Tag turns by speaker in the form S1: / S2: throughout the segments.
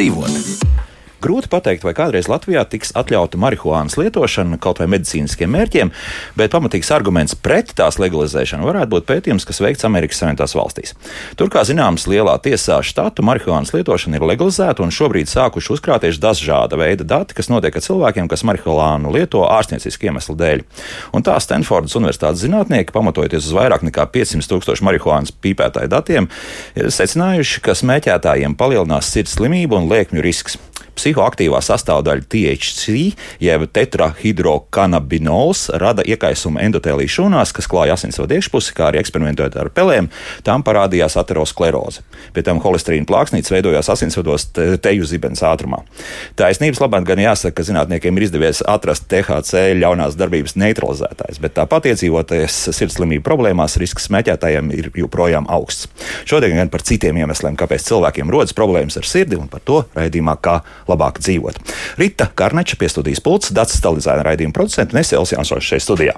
S1: labāk dzīvot. Pateikt, vai kādreiz Latvijā tiks atļauta marihuānas lietošana kaut vai medicīniskiem mērķiem, bet pamatīgs arguments pret tās legalizēšanu varētu būt pētījums, kas veikts Amerikas Savienotās valstīs. Tur, kā zināms, lielā tiesā štatu marihuānas lietošana ir legalizēta un šobrīd sākuši uzkrāties dažāda veida dati, kas notiek ar cilvēkiem, kas marihuānu lieto ārstniecisku iemeslu dēļ. Un tā Stanfordas Universitātes zinātnieki, pamatojoties uz vairāk nekā 500 tūkstošu marihuānas pīpētāju datiem, ir secinājuši, ka smēķētājiem palielinās sirds slimību un liekmju risks psihoaktīvā sastāvdaļa THC, jeb tetrahidrokanabinols, rada iekaisumu endotēlijas šūnās, kas klāja asinsvadu iekšpusi, kā arī eksperimentējot ar pelēm, tam parādījās ateroskleroze. Pie tam holesterīna plāksnītes veidojās asinsvados teju zibens ātrumā. Taisnības labāk gan jāsaka, ka zinātniekiem ir izdevies atrast THC ļaunās darbības neutralizētājs, bet tāpat iedzīvoties sirdslimību problēmās risks smēķētājiem ir joprojām augsts. Šodien gan par citiem iemesliem, kāpēc cilvēkiem rodas problēmas ar sirdi, un par to raidījumā kā labāk dzīvot. Rita Karneča pie studijas pults, Dats Stalizēna raidījuma producents un es Elsijāns šeit studijā.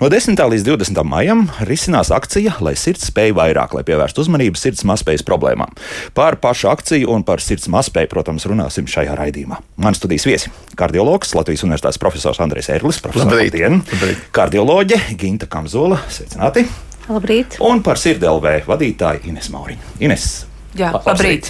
S1: No 10. līdz 20. maijam risinās akcija, lai sirds spēj vairāk, lai pievērstu uzmanību sirds mazspējas problēmām. Par pašu akciju un par sirds mazspēju, protams, runāsim šajā raidījumā. Man studijas viesi - kardiologs, Latvijas Universitātes profesors Andrēs Erlis, profesors Labrīt. Labrīt. Kardioloģe Ginta Kamzola, sveicināti!
S2: Labrīt!
S1: Un par sirdelvē vadītāju Ines Mauriņu. Ines,
S2: Jā, labrīt.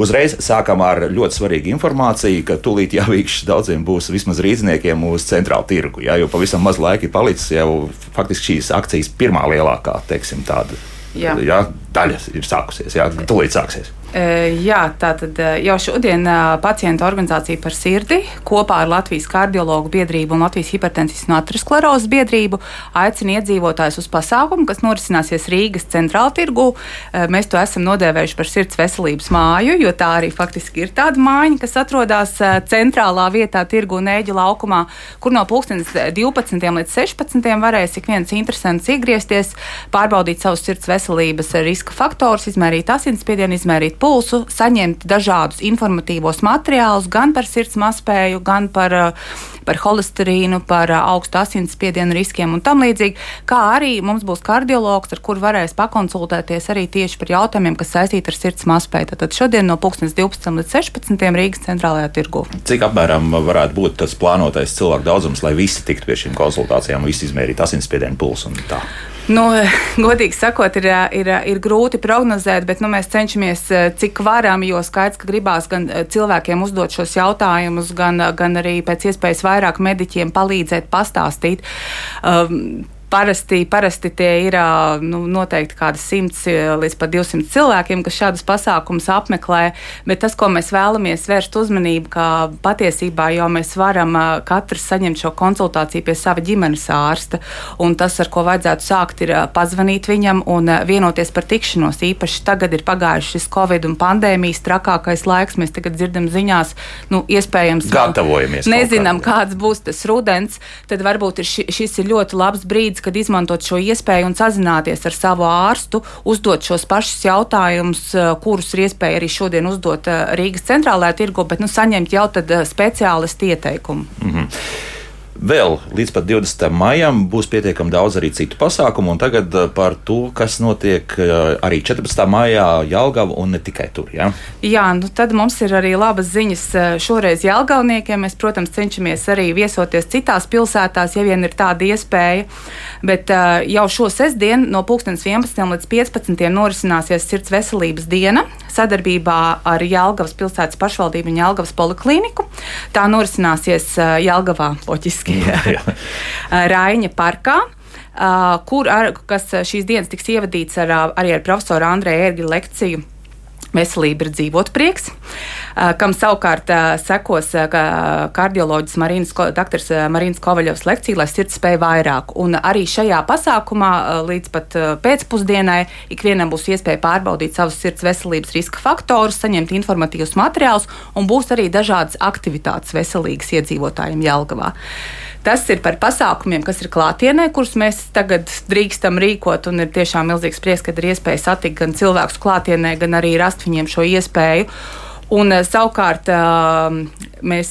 S1: Uzreiz sākam ar ļoti svarīgu informāciju, ka tūlīt jāvīkš daudziem būs vismaz rīzniekiem uz centrālu tirgu. Jā, jo pavisam maz laika ir palicis jau faktiski šīs akcijas pirmā lielākā, teiksim, tāda jā. Jā, daļa ir sākusies. Jā, tūlīt sāksies.
S2: Jā, tātad jau šodien pacientu organizācija par sirdi kopā ar Latvijas kardiologu biedrību un Latvijas hipertensijas un aterosklerozes biedrību aicina iedzīvotājus uz pasākumu, kas norisināsies Rīgas centrāla tirgu. Mēs to esam nodēvējuši par sirds veselības māju, jo tā arī faktiski ir tāda māja, kas atrodas centrālā vietā tirgu Nēģa laukumā, kur no 12. līdz 16. varēs ik viens interesants iegriezties, pārbaudīt savus sirds veselības riska faktorus, izmērīt asinsspiedienu, izmērīt pulsu, saņemt dažādus informatīvos materiālus gan par sirds mazspēju, gan par, eh, par holesterīnu, par eh, augstu asinsspiedienu riskiem un tam līdzīgi. Kā arī mums būs kardiologs, ar kuru varēs pakonsultēties arī tieši par jautājumiem, kas saistīti ar sirds mazspēju. Tad šodien no 12 līdz 16 Rīgas centrālajā tirgu.
S1: Cik apmēram varētu būt tas plānotais cilvēku daudzums, lai visi tiktu pie šīm konsultācijām, visi izmērītu asinsspiedienu pulsu un tā?
S2: Nu, godīgi sakot, ir, ir, ir grūti prognozēt, bet nu, mēs cenšamies cik varam, jo skaidrs, ka gribās gan cilvēkiem uzdot šos jautājumus, gan, gan arī pēc iespējas vairāk mediķiem palīdzēt, pastāstīt. Um, Parasti, parasti tie ir nu, noteikti kādi 100 līdz pat 200 cilvēkiem, kas šādus pasākumus apmeklē. Bet tas, ko mēs vēlamies vērst uzmanību, ka patiesībā jau mēs varam katrs saņemt šo konsultāciju pie sava ģimenes ārsta. Un tas, ar ko vajadzētu sākt, ir pazvanīt viņam un vienoties par tikšanos. Īpaši tagad ir pagājušas šis Covid un pandēmijas trakākais laiks. Mēs tagad dzirdam ziņās, nu, iespējams,
S1: gatavojamies.
S2: Nezinām, kāds būs tas rudens. Tad varbūt ir ši, šis ir ļoti labs brīdis kad izmantot šo iespēju un sazināties ar savu ārstu, uzdot šos pašus jautājumus, eh, kurus ir iespēja arī šodien uzdot eh, Rīgas centrālajā tirgu, bet nu, saņemt jau tad eh, speciālistu ieteikumu. Mm -hmm.
S1: Vēl līdz pat 20. maijam būs pietiekami daudz arī citu pasākumu, un tagad eh, par to, kas notiek eh, arī 14. maijā Jālgava un ne tikai tur. Ja?
S2: Jā, nu tad mums ir arī labas ziņas eh, šoreiz Jālgavniekiem. Mēs, protams, cenšamies arī viesoties citās pilsētās, ja vien ir tāda iespēja. Bet jau šo sestdienu no 11. līdz 15. norisināsies Sirds veselības diena sadarbībā ar Jālgavas pilsētas pašvaldību un Jālgavas poliklīniku. Tā norisināsies Jālgavā, loģiski. Raiņa parkā. Uh, kur ar, šīs dienas tiks ievadīts ar, arī ar profesoru Andreju Ērgļu lekciju Veselība ir dzīvot prieks, kam savukārt sekos kardioloģis Marīnas, doktors Marīnas Kovaļovs lekcija, lai sirds spēja vairāk. Un arī šajā pasākumā līdz pat pēcpusdienai ikvienam būs iespēja pārbaudīt savus sirds veselības riska faktorus, saņemt informatīvus materiālus un būs arī dažādas aktivitātes veselīgas iedzīvotājiem Jelgavā. Tas ir par pasākumiem, kas ir klātienē, kurus mēs tagad drīkstam rīkot. Un ir tiešām milzīgs prieks, ka ir iespēja satikt gan cilvēkus klātienē, gan arī rast viņiem šo iespēju. Un, eh, savukārt ehm, mēs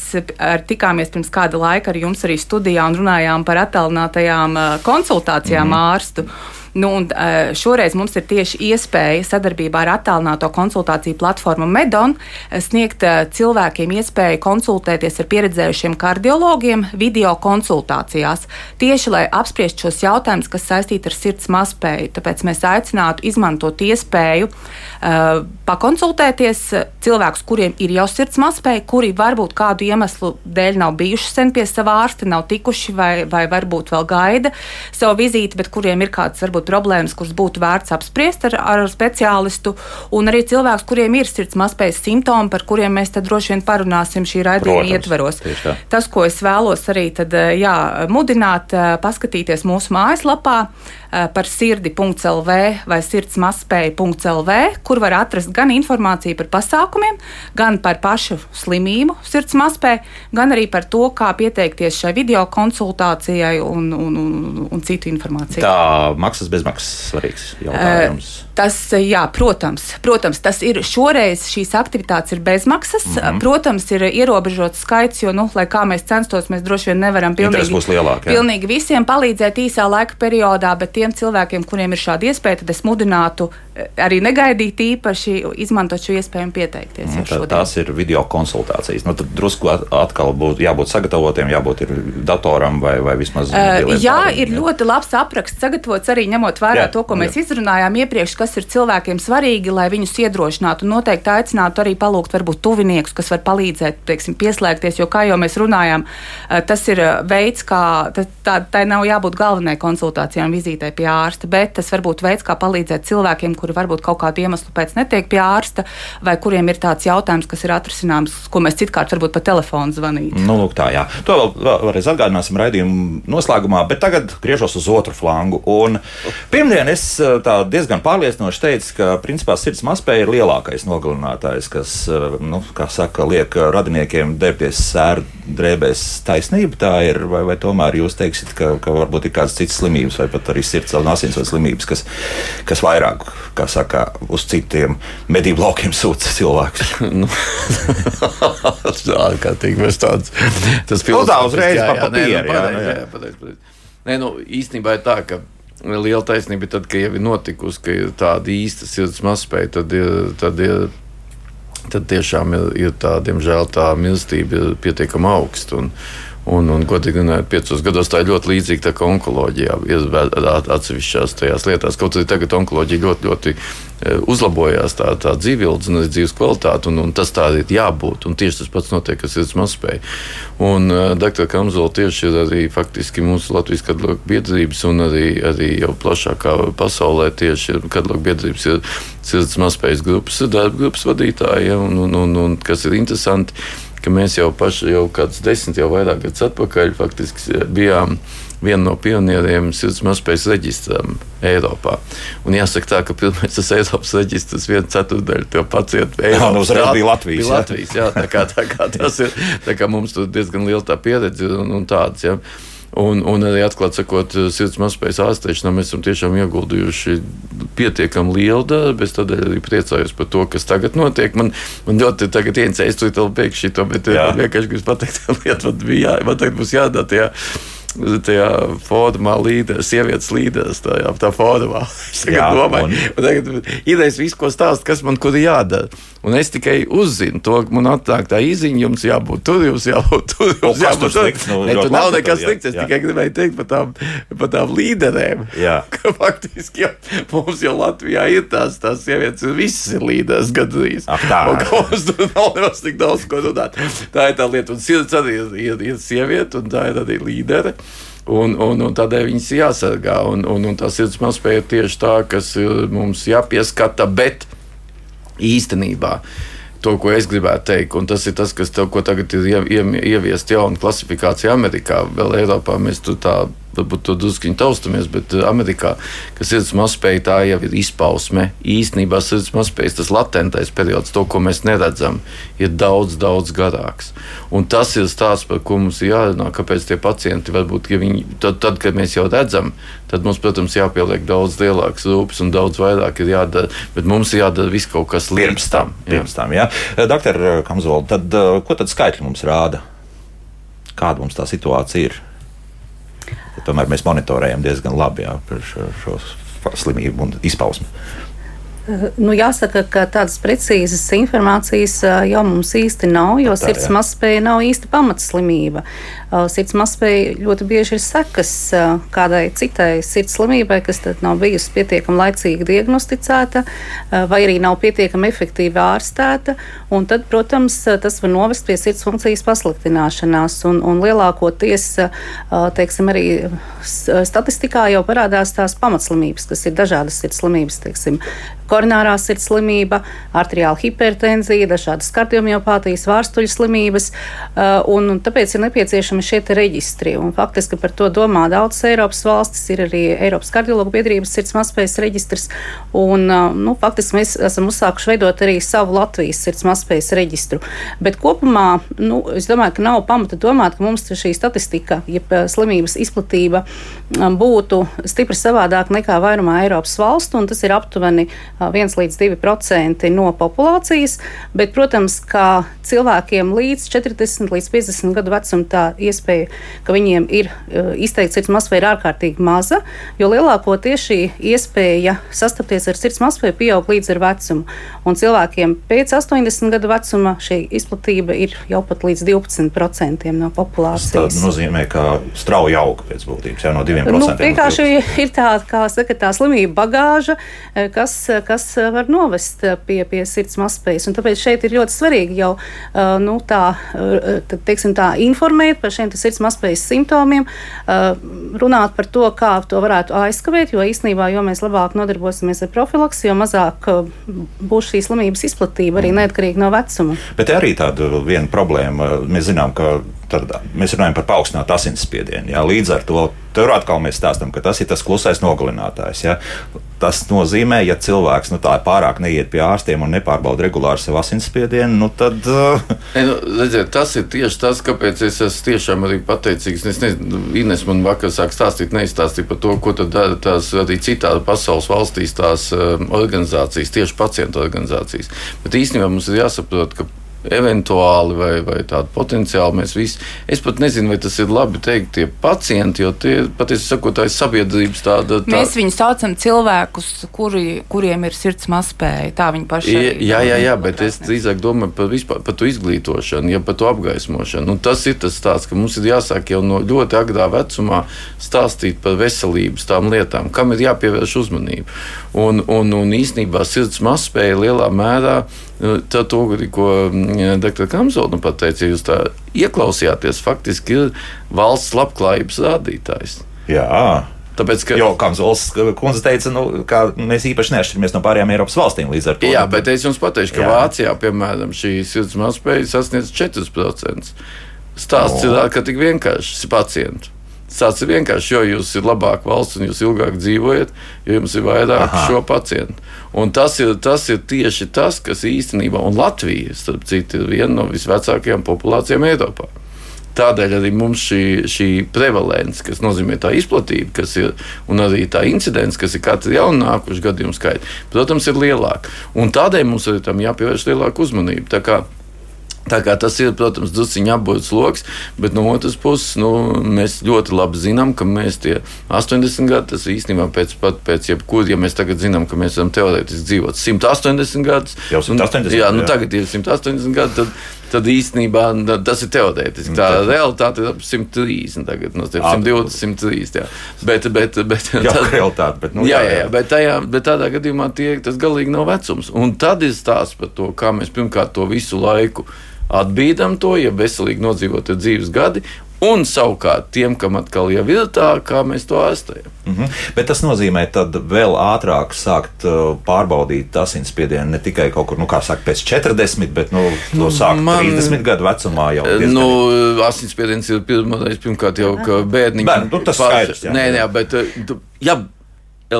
S2: tikāmies pirms kāda laika ar jums arī studijā un runājām par attālinātajām eh, konsultācijām mm. ārstu. Nu, un, šoreiz mums ir tieši iespēja sadarbībā ar attālināto konsultāciju platformu Medon sniegt cilvēkiem iespēju konsultēties ar pieredzējušiem kardiologiem video konsultācijās, tieši lai apspriestu šos jautājumus, kas saistīti ar sirds mazspēju. Tāpēc mēs aicinātu izmantot iespēju uh, pakonsultēties cilvēkus, kuriem ir jau sirds mazspēja, kuri varbūt kādu iemeslu dēļ nav bijuši sen pie sava ārsta, nav tikuši vai, vai varbūt vēl gaida savu vizīti, bet kuriem ir kādas varbūt problēmas, kuras būtu vērts apspriest ar, ar speciālistu, un arī cilvēks, kuriem ir sirds mazspējas simptomi, par kuriem mēs tad droši vien parunāsim šī raidījuma ietveros. Tas, ko es vēlos arī tad, jā, mudināt, paskatīties mūsu mājaslapā par sirdi.lv vai sirdsmazspēja.lv, kur var atrast gan informāciju par pasākumiem, gan par pašu slimību, sirds mazspēju, gan arī par to, kā pieteikties šai video konsultācijai un, un, un, un citu informāciju.
S1: Tā maksas bezmaksas svarīgs jautājums. Uh,
S2: Tas, jā, protams, protams, tas ir šoreiz šīs aktivitātes ir bezmaksas. Mm -hmm. Protams, ir ierobežots skaits, jo, nu, lai kā mēs censtos, mēs droši vien nevaram pilnīgi,
S1: lielāk, jā.
S2: pilnīgi visiem palīdzēt īsā laika periodā, bet tiem cilvēkiem, kuriem ir šāda iespēja, tad es mudinātu eh, arī negaidīt īpaši izmantot šo iespēju un pieteikties. Mm,
S1: tā, tās ir video konsultācijas. Nu, tad drusku atkal būtu jābūt sagatavotiem, jābūt datoram vai, vai vismaz. Uh,
S2: jā, tādiem, ir jā. ļoti labs apraksts sagatavots arī ņemot vērā jā, to, ko jā. mēs izrunājām iepriekš, kas ir cilvēkiem svarīgi, lai viņus iedrošinātu. Noteikti aicinātu arī palūgt varbūt tuviniekus, kas var palīdzēt, teiksim, pieslēgties, jo, kā jau mēs runājām, eh, tas ir eh, veids, kā tā, tā nav jābūt galvenajai konsultācijai un vizītei pie ārsta, bet tas var būt veids, kā palīdzēt cilvēkiem, kuri varbūt kaut kādu iemeslu pēc netiek pie ārsta, vai kuriem ir tāds jautājums, kas ir atrisināms, ko mēs citkārt varbūt pa telefonu zvanīt.
S1: Nu, lūk, tā, jā. To vēl, vēlreiz atgādināsim raidījumu noslēgumā, bet tagad griežos uz otru flangu. Un pirmdien es eh, diezgan pārliecinoši teica, ka principā sirds mazspēja ir lielākais nogalinātājs, kas, eh, nu, kā saka, liek radiniekiem dēpties sēru drēbēs taisnība. Tā ir, vai, vai tomēr jūs teiksiet, ka, ka varbūt ir kādas citas slimības, vai pat arī sirds un asinsvads slimības, kas, kas vairāk, kā saka, uz citiem medību laukiem sūta cilvēkus? nu,
S3: tā kā tik mēs tāds,
S1: tas pilns. Nu, tā uzreiz pa papīru. Jā, jā,
S3: jā, jā, jā, jā. Nē, nu, īstenībā ir tā, ka liela taisnība ir tad, ka jau ir notikusi, ka ir tāda īsta sirds mazspēja, tad, ir, tad, ir, tad tiešām ir, ir tā, diemžēl, tā ir pietiekami augsta. Un, Un, un godīgi runājot, piecos gados tā ir ļoti līdzīga tā kā onkoloģijā, atsevišķās tajās lietās. Kaut arī tagad onkoloģija ļoti, ļoti e, uzlabojās, tā, tā dzīvības un dzīves kvalitāte, un, un tas tā ir jābūt. Un tieši tas pats notiek, kas ir mazspēja. Un uh, dr. Kamzola tieši ir arī faktiski mūsu Latvijas kadloku biedrības un arī, arī jau plašākā pasaulē tieši ir kadloku biedrības ir sirds mazspējas grupas, darba grupas vadītāji, ja, un, un, un, un kas ir interesanti ka mēs jau paši, jau kādus desmit, jau vairāk gadus atpakaļ, faktiski bijām viena no pionieriem sirds mazspējas reģistram Eiropā. Un jāsaka tā, ka pirmais tas Eiropas reģistrs viena ceturdaļa to pacientu
S1: Eiropas. Jā, nu uzreiz bija Latvijas.
S3: Bija Latvijas, jā, tā kā, tā kā tas ir, tā kā mums tur diezgan liela tā pieredze un, un tāds, jā. Ja. Un, un arī atklāti sakot, sirds mazspējas ārstēšanā mēs esam tiešām ieguldījuši pietiekami lielu darbu. Es tādēļ arī priecājos par to, kas tagad notiek. Man, man ļoti tagad ienāca, es tur beigšu to, bet jā. vienkārši gribu pateikt, ka lieta man bija jā, man tagad būs jādara tajā formā līderis, sievietes līderis, tajā tā formā. Es tagad Jā, domāju, un... un tagad idejas visu, ko stāst, kas man kur jādara. Un es tikai uzzinu to, ka man atnāk tā īziņa, jums jābūt tur, jums jābūt tur. Jums jābūt tur. Slikts, nu, ne, tur nav nekas slikts, es jā. tikai gribēju teikt par tām, par tām līderēm. Jā. Ka faktiski jau, mums jau Latvijā ir tās, tās sievietes, visas ir līderes gadrīz.
S1: Ach, tā.
S3: Un ka mums tur nav nemaz tik daudz ko runāt. Tā ir tā lieta, un sirds arī ir, ir, ir sieviete, un tā ir arī līdere. Un, un, un tādēļ viņas jāsargā. Un, un, un tas ir mazspēja tieši tā, kas mums jāpieskata, bet īstenībā. To, ko es gribētu teikt, un tas ir tas, kas tev, tagad ir ieviest jauna klasifikācija Amerikā. Vēl Eiropā mēs tur tā varbūt to druskuļi taustamies, bet eh, Amerikā, kas ir mazspēja, tā jau ir izpausme. Īstenībā sirds mazspējas, tas latentais periods, to, ko mēs neredzam, ir daudz, daudz garāks. Un tas ir stāsts, par ko mums ir jārunā, kāpēc tie pacienti varbūt, ja viņi, tad, tad, kad mēs jau redzam, tad mums, protams, jāpieliek daudz lielāks rūpes un daudz vairāk ir jādara, bet mums ir jādara viss kaut kas
S1: pirms tam. Pirms tam, jā. Doktor Kamzola, tad eh, ko tad skaitļi mums rāda? Kāda mums tā situācija ir? Tomēr mēs monitorējam diezgan labi jā, šo, šo slimību un izpausmi?
S4: Nu, jāsaka, ka tādas precīzas informācijas jau mums īsti nav, jo tā, sirds mazspēja nav īsta pamatslimība. Sirds mazspēja ļoti bieži ir sekas kādai citai sirds slimībai, kas nav bijusi pietiekami laicīgi diagnosticēta vai arī nav pietiekami efektīvi ārstēta. Tad, protams, tas var novest pie sirds funkcijas pasliktināšanās. Un, un lielākoties, teiksim, arī statistikā jau parādās tās pamatslimības, kas ir dažādas sirds slimības. Teiksim, koronārā sirds slimība, arteriāla hipertenzija, dažādas kardiomiopātijas, vārstuļu slimības. Un, un tāpēc ir nepieciešami šie reģistri. Faktiski par to domā daudzas Eiropas valstis. Ir arī Eiropas kardiologu biedrības sirds mazspējas reģistrs. Un, nu, faktiski mēs esam uzsākuši veidot arī savu Latvijas sirds mazspējas reģistru. Bet kopumā nu, es domāju, ka nav pamata domāt, ka mums šī statistika, jeb slimības izplatība būtu stipri savādāk nekā vairumā Eiropas valstu. Tas ir aptuveni 1 līdz 2% no populācijas, bet, protams, ka cilvēkiem līdz 40 līdz 50 gadu vecumam tā iespēja, ka viņiem ir izteikti sirds masveida, ir ārkārtīgi maza, jo lielākoties šī iespēja sastapties ar sirds masveidu pieaug līdz ar vecumu. Un cilvēkiem pēc 80 gadu vecuma šī izplatība ir jau pat līdz 12% no populācijas.
S1: Tas nozīmē, ka strauji aug pēc būtības, jau no 2%.
S4: Nu, vienkārši ir tā, kā saka, tā slimība bagāža, kas, kas eh, var novest eh, pie, pie sirds. Un tāpēc šeit ir ļoti svarīgi jau eh, nu, tā, teiksim, tā informēt par šiem sirds mazspējas simptomiem, runāt par to, kā to varētu aizkavēt, jo īstenībā, jo mēs labāk nodarbosimies ar profilaksi, jo mazāk būs šī slimības izplatība arī neatkarīgi no vecuma.
S1: Bet arī tāda viena problēma, mēs zinām, ka tad mēs runājam par paaugstinātu asinsspiedienu. Jā. Līdz ar to tur atkal mēs stāstām, ka tas ir tas klusais nogalinātājs. Jā. Tas nozīmē, ja cilvēks nu, pārāk neiet pie ārstiem un nepārbauda regulāri savu asinsspiedienu, nu, tad. Uh...
S3: E, nu, redziet, tas ir tieši tas, kāpēc es esmu tiešām arī pateicīgs. Es nezinu, Ines man vakar sāk stāstīt, neizstāstīt par to, ko dara tās arī citās pasaules valstīs tās um, organizācijas, tieši pacientu organizācijas. Bet īstenībā mums ir jāsaprot, ka eventuāli vai, vai tādu potenciālu mēs visi. Es pat nezinu, vai tas ir labi teikt, tie pacienti, jo tie patiesībā sakot, tā ir sabiedrības tāda. Tā...
S2: Mēs viņus saucam cilvēkus, kuri, kuriem ir sirds mazspēja. Tā viņi paši
S3: ir. Jā, jā, jā, bet es drīzāk domāju par, vispār, par to izglītošanu, ja par to apgaismošanu. Un tas ir tas stāsts, ka mums ir jāsāk jau no ļoti agrā vecumā stāstīt par veselības tām lietām, kam ir jāpievērš uzmanība. Un, un, un īstenībā sirds mazspēja lielā mērā Nu, tā, to, ko mm, dr. Kamzola nu pateica, jūs tā ieklausījāties, faktiski ir valsts labklājības rādītājs.
S1: Jā. Tāpēc, ka... Jo, kā Zols kundze teica, nu, mēs īpaši neatšķiramies no pārējām Eiropas valstīm līdz ar to.
S3: Jā, bet es jums pateikšu, ka Jā. Vācijā, piemēram, šī sirds mazspēja sasniedz 4%. Stāsts no. ir, ka tik vienkārši pacientu. Tas ir vienkārši, jo jūs esat labāka valsts un jūs ilgāk dzīvojat, jo jums ir vairāk Aha. šo pacientu. Un tas ir, tas ir tieši tas, kas īstenībā, un Latvija, starp citu, ir viena no visvecākajām populācijām Eiropā. Tādēļ arī mums šī, šī prevalence, kas nozīmē tā izplatība, kas ir, un arī tā incidents, kas ir katru jaunu nākušu gadījumu skaits, protams, ir lielāka. Un tādēļ mums arī tam jāpievērš lielāka uzmanība. Tā kā tas ir, protams, druskuļi apgūts lokus, bet no otras puses nu, mēs ļoti labi zinām, ka mēs tie 80 gadi, tas īstenībā pēc, pat, pēc jebkura, ja mēs tagad zinām, ka mēs varam teorētiski dzīvot 180 gadus,
S1: jau 180
S3: un, jā, nu, tagad ir 180 gadi, tad, tad īstenībā tas ir teorētiski. Tā mm. realitāte ir ap 130, tagad no 120, 130. Jā. Bet, bet, bet,
S1: jā, tad, realitāte, bet, nu,
S3: jā, jā, jā, bet, tajā, bet tādā gadījumā tie, tas galīgi nav vecums. Un tad ir stāsts par to, kā mēs pirmkārt to visu laiku atbīdam to, ja veselīgi nodzīvot dzīves gadi, Un savukārt tiem, kam atkal jau ir tā, kā mēs to ārstējam.
S1: Mm -hmm. Bet tas nozīmē, ka vēl ātrāk sākt uh, pārbaudīt asinsspiedienu ne tikai kaut kur, nu, kā saka, pēc 40, bet nu, nu, sākt Man, 30 gadu vecumā jau.
S3: Diezgan... Nu, asinsspiediens ir pirmais, pirmkārt jau bērniņš.
S1: Bērni, nu, tas paši, skaidrs. Jā,
S3: nē, jā, bet uh, ja,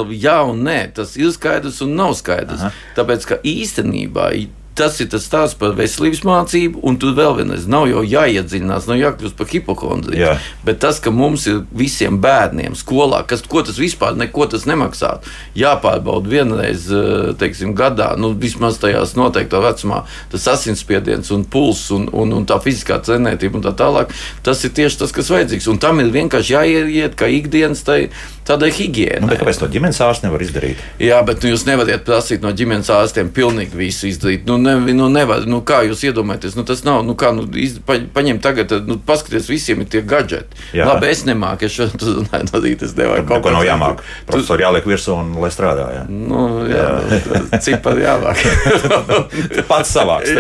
S3: jā un nē, tas ir skaidrs un nav skaidrs. Aha. Tāpēc, ka īstenībā tas ir tas stāsts par veselības mācību, un tur vēl vienreiz nav jau jāiedziļinās, nav jākļūst par hipokondriju. Jā. Bet tas, ka mums ir visiem bērniem skolā, kas, tas vispār neko tas nemaksātu, jāpārbauda vienreiz eh, teiksim, gadā, nu, vismaz tajās noteiktā vecumā, tas asinsspiediens un pulss un, un, un tā fiziskā cenētība un tā tālāk, tas ir tieši tas, kas vajadzīgs. Un tam ir vienkārši jāieiet kā ikdienas tai, Tāda ir higiēna.
S1: Nu, kāpēc to ģimenes ārsts nevar izdarīt?
S3: Jā, bet nu, jūs nevarat prasīt no ģimenes ārstiem pilnīgi visu izdarīt. Nu, ne, nu, nevar, nu, kā jūs iedomājaties? Nu, tas nav, nu, kā, nu, iz, pa, paņem tagad, nu, paskaties, visiem ir tie gadgeti. Jā. Labi, es nemāku, es šodien to darīt, es nevaru.
S1: Kaut ko nav jāmāk. Profesori jāliek virsū un lai strādā. Jā,
S3: nu, jā, jā. Nu, cipari jāmāk.
S1: pats savāks.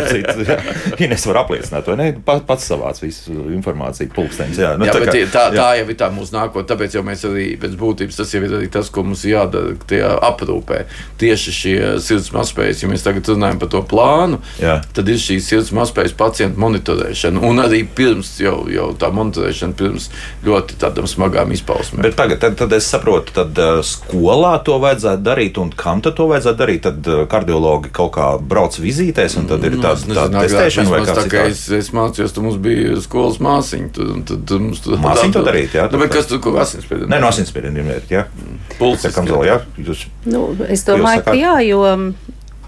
S1: Ines var apliecināt to, ne? Pats savāc visu informāciju, pulksteņus. Jā, nu,
S3: jā, tā, kā, tā, tā jau ir tā mūsu nākotne, tāpēc jau mēs arī pēc būtības tas jau ir tas, ko mums jādara tajā aprūpē. Tieši šie sirds mazspējas, ja mēs tagad runājam par to plānu, Jā. tad ir šīs sirds mazspējas pacientu monitorēšana. Un arī pirms jau, jau tā monitorēšana, pirms ļoti tādām smagām izpausmēm.
S1: Bet tagad, tad, tad es saprotu, tad uh, skolā to vajadzētu darīt, un kam tad to vajadzētu darīt? Tad uh, kardiologi kaut kā brauc vizītēs, un tad ir nu, tāda tā, tā testēšana vai
S3: kā cita. Es, es mācījos, tad mums bija skolas māsiņa. Tad, tad mums,
S1: tad, māsiņa to darīt, jā?
S3: Nu, kas tur, ko asinsspiedienu?
S1: Nē, no asinsspiedienu ir mērķi, jā. Pulses. Kamzola, jā? Jūs,
S4: nu, es domāju, ka jā, jo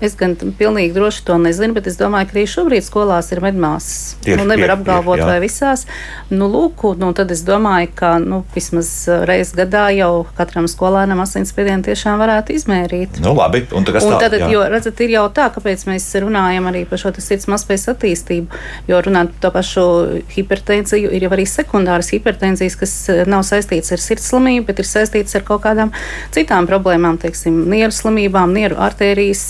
S4: Es gan pilnīgi droši to nezinu, bet es domāju, ka arī šobrīd skolās ir medmāsas. Nu, nevar apgalvot, jā. vai visās. Nu, lūk, nu, tad es domāju, ka nu, vismaz reizes gadā jau katram skolēnam asinsspiedienu tiešām varētu izmērīt.
S1: Nu, labi, un tagad
S4: un tad, jā. jo, redzat, ir jau tā, kāpēc mēs runājam arī par šo sirds mazspējas attīstību. Jo runājot par to pašu hipertenziju, ir jau arī sekundāras hipertenzijas, kas eh, nav saistītas ar sirds slimību, bet ir saistītas ar kaut kādām citām problēmām, teiksim, nieru slimībām, nieru artērijas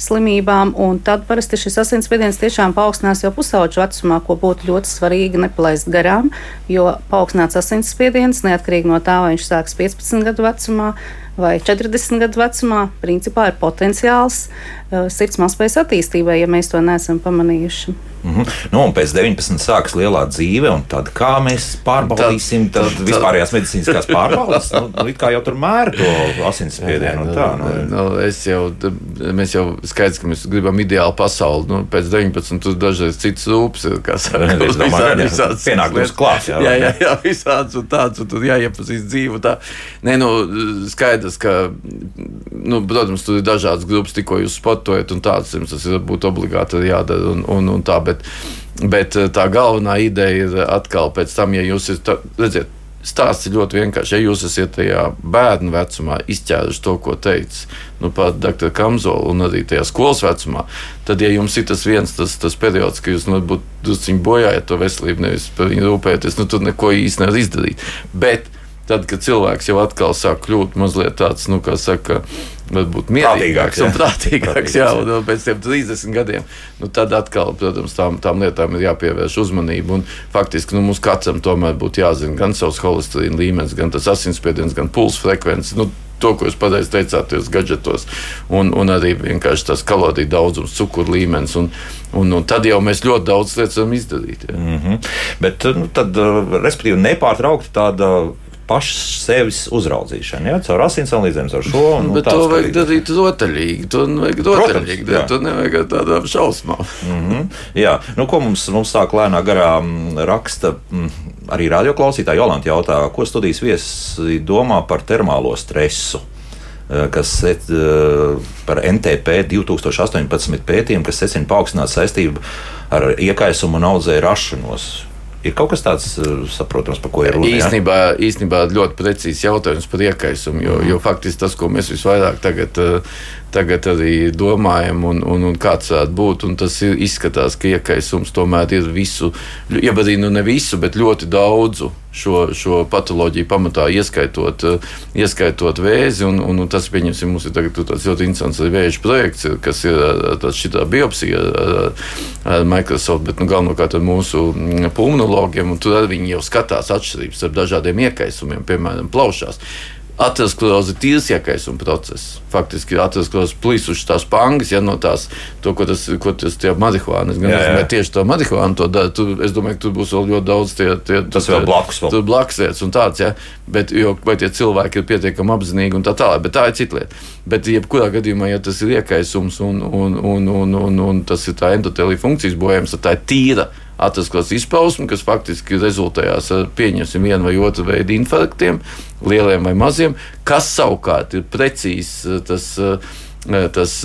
S4: slimībām, tad parasti šis asinsspiediens tiešām paaugstinās jau pusauģu vecumā, ko būtu ļoti svarīgi nepalaist garām, jo paaugstināts asinsspiediens neatkarīgi no tā, vai viņš sāks 15 gadu vecumā vai 40 gadu vecumā, principā ir potenciāls uh, sirds mazspējas attīstībai, ja mēs to neesam pamanījuši.
S1: Mm -hmm. nu, un pēc 19 sākas lielā dzīve, un tad kā mēs pārbaudīsim vispārējās medicīniskās pārbaudes? nu, kā jau tur mēra to asinsspiedienu un tā. Nu.
S3: Nu, es jau, mēs jau skaidrs, ka mēs gribam ideālu pasauli. Nu, pēc 19 tur dažreiz cits rūpes ir, kā saka,
S1: visādi, visādi pienākums klāt. Jā,
S3: jā, jā, jā, visāds un tāds, un tur jāiepazīst dzīvu. Tā. Nē, nu, skaidrs, ka, nu, protams, tur ir dažādas grupas, tikko jūs spotojat, un tāds jums tas ir būtu obligāti jādara un, un, un tā. Bet, Bet, eh, tā galvenā ideja ir atkal pēc tam, ja jūs esat, redziet, stāsts ir ļoti vienkāršs. Ja jūs esat tajā bērnu vecumā izķēruši to, ko teica nu, dr. Kamzola, un arī tajā skolas vecumā, tad, ja jums ir tas viens tas, tas periods, ka jūs nu, drusciņi bojājat to veselību, nevis par viņu rūpēties, nu, tad neko īsti nevar izdarīt. Bet tad, kad cilvēks jau atkal sāk kļūt mazliet tāds, nu, kā saka, varbūt mierīgāks un prātīgāks, jā, un pēc tiem 30 gadiem, nu, tad atkal, protams, tām, tām lietām ir jāpievērš uzmanība. Un faktiski nu, mums katram tomēr būtu jāzina gan savs holesterīna līmenis, gan tas asinsspiediens, gan pulss frekvence. Nu, to, ko jūs pareizi teicāt, jūs gadgetos, un, un arī vienkārši tas kaloriju daudzums, cukuru līmenis. Un, un, un tad jau mēs ļoti daudz lietas varam izdarīt. Ja.
S1: Mm -hmm. Bet, nu, tad, respektīvi, nepārtraukti tāda pašas sevis uzraudzīšana, ja, caur asins analīzēm, caur šo. Un,
S3: Bet to vajag darīt rotaļīgi. To vajag rotaļīgi darīt. To nevajag tādām šausmām.
S1: Mm -hmm. Jā, nu, ko mums, mums sāk lēnā garā raksta arī radioklausītāji Jolanta jautā, ko studijas viesi domā par termālo stresu kas par NTP 2018 pētījumu, kas secina paaugstinātu saistību ar iekaisumu un audzēju rašanos. Ir kaut kas tāds eh, saprotams, par ko ir runa.
S3: Īstenībā, ja? īstenībā ļoti precīzs jautājums par iekaisumu, jo, mm. jo faktiski tas, ko mēs visvairāk tagad uh, tagad arī domājam, un, un, un kāds varētu būt. Tas ir, izskatās, ka iekaisums tomēr ir visu, ja arī nu ne visu, bet ļoti daudzu šo, šo patoloģiju pamatā, ieskaitot, ieskaitot vēzi. Un, un, un tas, pieņemsim, mums ir tāds ļoti interesants vēža projekts, kas ir šī biopsija ar, ar Microsoft, bet nu, galvenokārt ar mūsu pulmonologiem. Tur viņi jau skatās atšķirības starp dažādiem iekaisumiem, piemēram, plaušās ateroskleroze ir tīrs iekaisuma process. Faktiski ateroskleroze plīsušas tās pangas, ja no tās, to, ko tas, ko tas tie marihuāna, es gan nezinu, tieši to marihuānu to dara, tur, es domāju, ka tur būs vēl ļoti daudz tie, tie
S1: tas vēl blakus. Vēl.
S3: Tur blakus lietas un tāds, ja, bet, jo, vai tie cilvēki ir pietiekami apzinīgi un tā tālāk, bet tā ir cita lieta. Bet, jebkurā gadījumā, ja tas ir iekaisums un, un, un, un, un, un tas ir tā endotelija funkcijas bojājums, tad tā ir tīra atraskos izpausmi, kas faktiski rezultējās ar pieņemsim vienu vai otru veidu infarktiem, lieliem vai maziem, kas savukārt ir precīzs tas, tas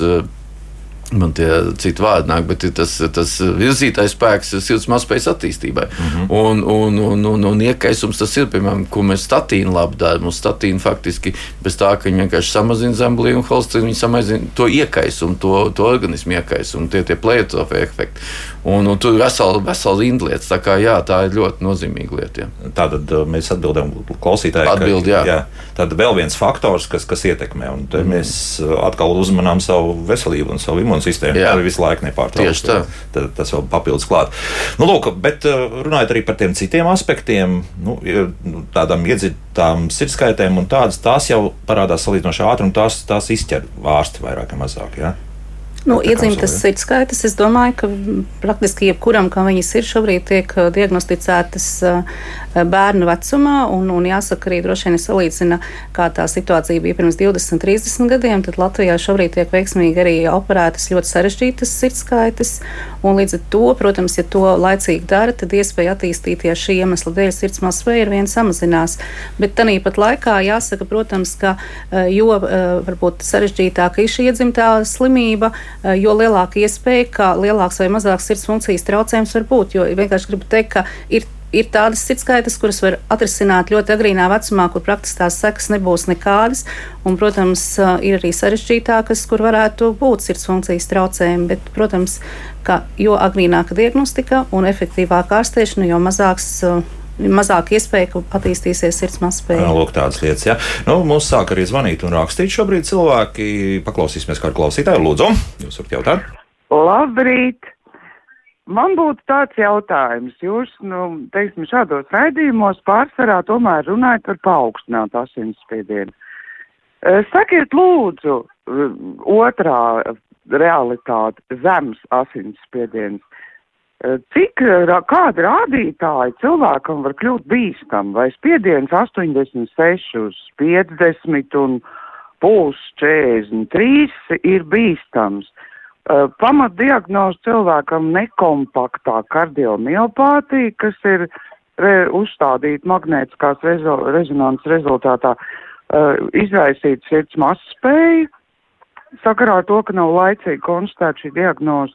S3: man tie citi vārdi nāk, bet tas, tas virzītājs spēks ir sirds mazspējas attīstībai. Mm -hmm. un, un, un, un, un iekaisums tas ir, piemēram, ko mēs statīnu labi darām. Mums statīna faktiski bez tā, ka viņi vienkārši samazina zemblīnu un holsteinu, viņi samazina to iekaisumu, to, to organismu iekaisumu, tie tie plētofi efekti. Un, un tur ir vesela, vesela rinda lietas. Tā, kā, jā, tā ir ļoti nozīmīga lieta. Jā.
S1: Tātad uh, mēs atbildam klausītājai,
S3: Atbild,
S1: ka
S3: jā.
S1: jā, tad vēl viens faktors, kas, kas ietekmē. Un mm. mēs uh, atkal uzmanām savu veselību un savu imūnsistēmu. Tā ir visu laiku nepārtraukti.
S3: Tieši tā.
S1: Tad, tas vēl papildus klāt. Nu, lūk, bet uh, runājot arī par tiem citiem aspektiem, nu, nu, tādām iedzītām sirdskaitēm un tādas, tās jau parādās salīdzinoši ātri un tās, tās izķer ārsti vairāk vai mazāk. Jā?
S4: Nu, iedzimtas sirdskaitas, es domāju, ka praktiski jebkuram, kam viņas ir, šobrīd tiek uh, diagnosticētas uh, bērnu vecumā. Un, un jāsaka, arī droši vien salīdzina, kā tā situācija bija pirms 20, 30 gadiem. Tad Latvijā šobrīd tiek veiksmīgi arī operētas ļoti sarežģītas sirdskaitas. Un līdz ar to, protams, ja to laicīgi dara, tad iespēja attīstīties šī iemesla dēļ sirds mazspēja ar vien samazinās. Bet tāpat laikā jāsaka, protams, ka uh, jo uh, varbūt sarežģītāka ir šī iedzimtā slimība, uh, jo lielāka iespēja, ka lielāks vai mazāks sirds funkcijas traucējums var būt. Jo vienkārši gribu teikt, ka ir ir tādas sirdskaitas, kuras var atrisināt ļoti agrīnā vecumā, kur praktiski tās sekas nebūs nekādas. Un, protams, ā, ir arī sarežģītākas, kur varētu būt sirds funkcijas traucējumi. Bet, protams, ka jo agrīnāka diagnostika un efektīvāka ārstēšana, jo mazāks. Mazāk iespēja, ka attīstīsies sirds mazspēja.
S1: Jā, Lūk, tādas lietas. Ja. Nu, mums sāk arī zvanīt un rakstīt šobrīd cilvēki. Paklausīsimies, kā ar klausītāju. Lūdzu, jūs varat jautāt.
S5: Labrīt! Man būtu tāds jautājums. Jūs, nu, teiksim, šādos raidījumos pārsvarā tomēr runājat par paaugstinātu asinsspiedienu. Sakiet, lūdzu, otrā realitāte - zems asinsspiediens. Eh, Cik, ra- kādi rādītāji cilvēkam var kļūt bīstam? Vai spiediens 86 uz 50 un puls 43 ir bīstams? Uh, Pamatdiagnoze cilvēkam nekompaktā kardiomiopātija, kas ir re, uzstādīta magnētiskās rezo, rezonanses rezultātā, uh, izraisīt sirds mazspēju, sakarā ar to, ka nav laicīgi konstatēta šī diagnoze.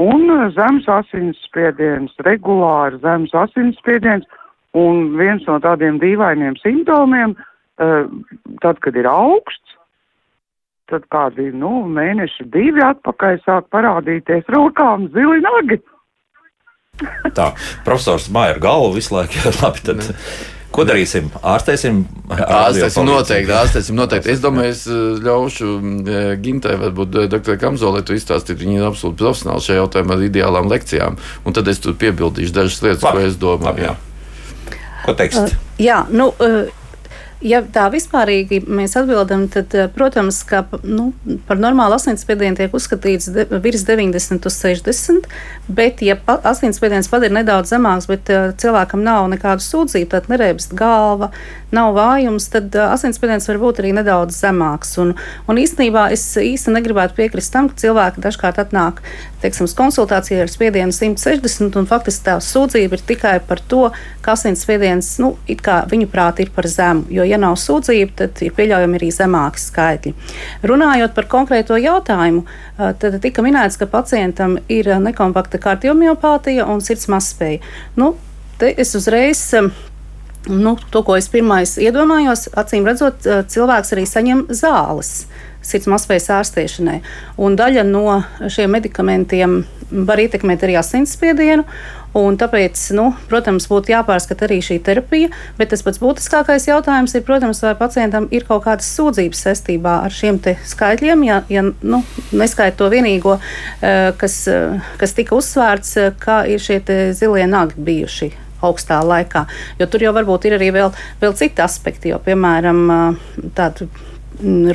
S5: Un uh, zemes asinsspiediens, regulāri zemes asinsspiediens, un viens no tādiem dīvainiem simptomiem, uh, tad, kad ir augsts, tad kādi, nu, mēneši divi atpakaļ sāk parādīties rokām zili nagi.
S1: Tā, profesors Maija ar galvu visu laiku. Labi, tad, ko darīsim? Ārstēsim?
S3: Ārstēsim noteikti, ārstēsim noteikti. Es domāju, es eh, ļaušu eh, Gintai, varbūt eh, doktorai Kamzolē, tu izstāstīt, viņa ir absolūti profesionāli šajā jautājumā ar ideālām lekcijām. Un tad es tur piebildīšu dažas lietas,
S1: Labi.
S3: ko es domāju.
S1: Labi, jā. Ko teiksit?
S4: Jā, nu, uh, ja tā vispārīgi mēs atbildam, tad, uh, protams, ka nu, par normālu asinsspiedienu tiek uzskatīts de, virs 90 uz 60, bet, ja pa- asinsspiediens pat ir nedaudz zemāks, bet uh, cilvēkam nav nekādu sūdzību, tad nereibst galva, nav vājums, tad uh, asinsspiediens var būt arī nedaudz zemāks. Un, un īstenībā es īsti negribētu piekrist tam, ka cilvēki dažkārt atnāk teiksim, uz konsultāciju ar spiedienu 160, un faktiski tā sūdzība ir tikai par to, ka asinsspiediens nu, it kā viņu prāt ir par zemu. Jo, ja nav sūdzība, tad ir pieļaujami arī zemāki skaitļi. Runājot par konkrēto jautājumu, tad tika minēts, ka pacientam ir nekompakta kardiomiopātija un sirds mazspēja. Nu, te es uzreiz. Nu, to, ko es pirmais iedomājos, acīm redzot, cilvēks arī saņem zāles sirds mazspējas ārstēšanai. Un daļa no šiem medikamentiem var ietekmēt arī asinsspiedienu. Un tāpēc, nu, protams, būtu jāpārskata arī šī terapija, bet tas pats būtiskākais jautājums ir, protams, vai pacientam ir kaut kādas sūdzības saistībā ar šiem skaitļiem, ja, ja nu, neskaita to vienīgo, eh, kas, eh, kas tika uzsvērts, eh, ka ir šie zilie nagi bijuši augstā laikā. Jo tur jau varbūt ir arī vēl, vēl citi aspekti, jo, piemēram, tāda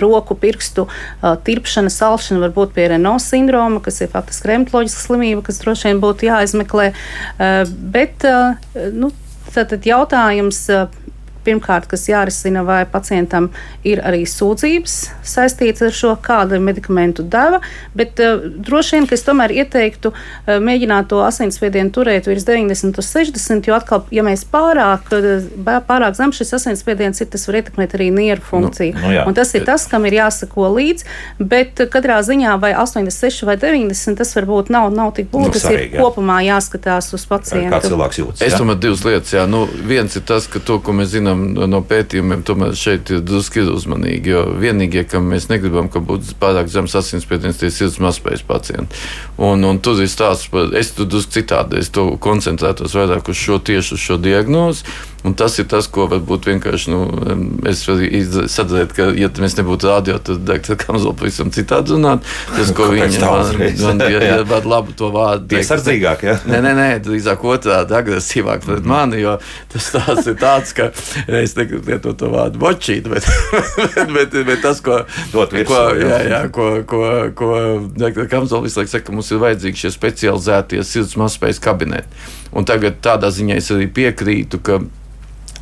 S4: roku, pirkstu ā, tirpšana, salšana var būt pie Renault sindroma, kas ir faktiski reumatoloģiska slimība, kas droši vien būtu jāizmeklē. Ā, Bet, ā, nu, tātad jautājums. Pirmkārt, kas jārisina, vai pacientam ir arī sūdzības saistītas ar šo kādu medikamentu deva, bet uh, droši vien, ka es tomēr ieteiktu uh, mēģināt to asinsspiedienu turēt virs 90 uz 60, jo atkal, ja mēs pārāk, pārāk zem šis asinsspiediens ir, tas var ietekmēt arī nieru funkciju. Nu, nu, jā. un tas ir tas, kam ir jāsako līdzi, bet katrā ziņā vai 86 vai 90 tas varbūt nav, nav tik būtiski. Nu, tas ir jā. kopumā jāskatās uz pacientu.
S1: Kā cilvēks jūtas?
S3: Es domāju, divas lietas. Jā. Nu, viens ir tas, ka to, ko mēs zinām no pētījumiem, tomēr šeit ir drusku uzmanīgi. Jo vienīgie, kam mēs negribam, ka būtu pārāk zems asinsspiediens, tie ir sirds mazspējas pacienti. Un, un tur ir stāsts par, es tur drusku citādi, es to koncentrētos vairāk uz šo tieši uz šo diagnozi. Un tas ir tas, ko varbūt vienkārši nu, es sadzēt, ka, ja mēs nebūtu rādio, tad Dārta Kamzola pavisam citādi runātu. Tas, ko viņi man, ja, ja labu to vārdu.
S1: Piesardzīgāk, jā.
S3: Nē, nē, nē, drīzāk otrādi agresīvāk pret mm. mani, jo tas tās ir tāds, ka es negribu lietot to vārdu bočīt, bet, bet, bet, bet tas, ko,
S1: Dot virsū,
S3: ko, jā, jā, ko, ko, ko Kamzola visu laiku saka, ka mums ir vajadzīgi šie specializētie sirds mazspējas kabineti. Un tagad tādā ziņā es arī piekrītu, ka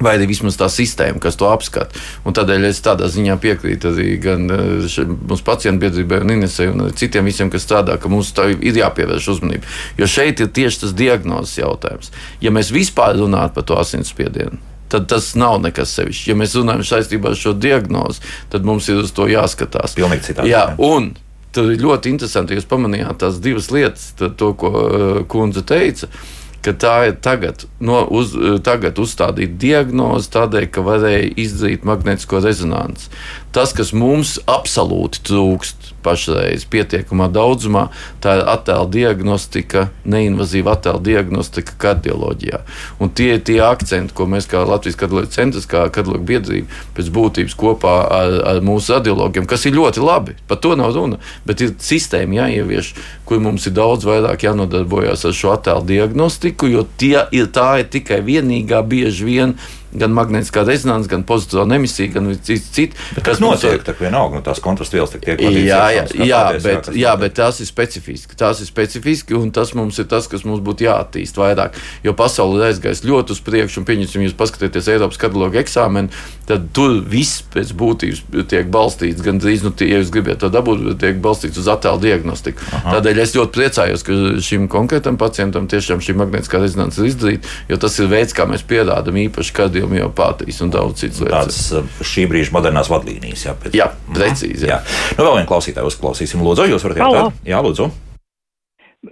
S3: Vai arī vismaz tā sistēma, kas to apskata. Un tādēļ es tādā ziņā piekrītu arī gan eh, mūsu pacientu biedrībai, un Inesai, un citiem visiem, kas strādā, ka mums ir jāpievērš uzmanība. Jo šeit ir tieši tas diagnozes jautājums. Ja mēs vispār runājam par to asinsspiedienu, tad tas nav nekas sevišķs. Ja mēs runājam saistībā ar šo diagnozi, tad mums ir uz to jāskatās.
S1: Pilnīgi citādi.
S3: Jā, un tur ir ļoti interesanti, jūs pamanījāt tās divas lietas, to, ko uh, kundze teica. Uh, ka tā ir tagad, no, uz, tagad uzstādīta diagnoze tādēļ, ka varēja izdarīt magnētisko rezonanci. Tas, kas mums absolūti trūkst, pašreiz pietiekamā daudzumā. Tā ir attēla diagnostika, neinvazīva attēla diagnostika kardioloģijā. Un tie ir tie akcenti, ko mēs kā Latvijas kardioloģijas centrs, kā kardioloģija biedrība, pēc būtības kopā ar, ar mūsu radiologiem, kas ir ļoti labi, par to nav runa, bet ir sistēma jāievieš, kur mums ir daudz vairāk jānodarbojas ar šo attēlu diagnostiku, jo tie ir, tā ir tikai vienīgā bieži vien gan magnētiskā rezonanse, gan pozitīva emisija, gan cits cits.
S1: Tas notiek, tā vienalga, no tās kontrastvielas tiek vadītas.
S3: Jā, jā, jā, bet, jā, bet tās ir specifiski. Tās ir specifiski, un tas mums ir tas, kas mums būtu jāattīst vairāk. Jo pasaule ir aizgājusi ļoti uz priekšu, un pieņemsim, jūs paskatieties Eiropas katalogu eksāmenu, tad tur viss pēc būtības tiek balstīts, gan drīz, nu, tie, ja jūs gribat to dabūt, tiek balstīts uz attēlu diagnostiku. Aha. Tādēļ es ļoti priecājos, ka šim konkrētam pacientam tiešām šī magnētiskā rezonanse ir izdarīta, jo tas ir veids, kā mēs pierādām īpaši kardiomiopātiju homeopātijas un daudz citas lietas.
S1: Tādas uh, šī brīža modernās vadlīnijas. Jā,
S3: pēc... jā precīzi. Jā. Jā.
S1: Nu, vēl vienu klausītāju uzklausīsim. Lūdzu, jūs varat jautāt? Jā, lūdzu.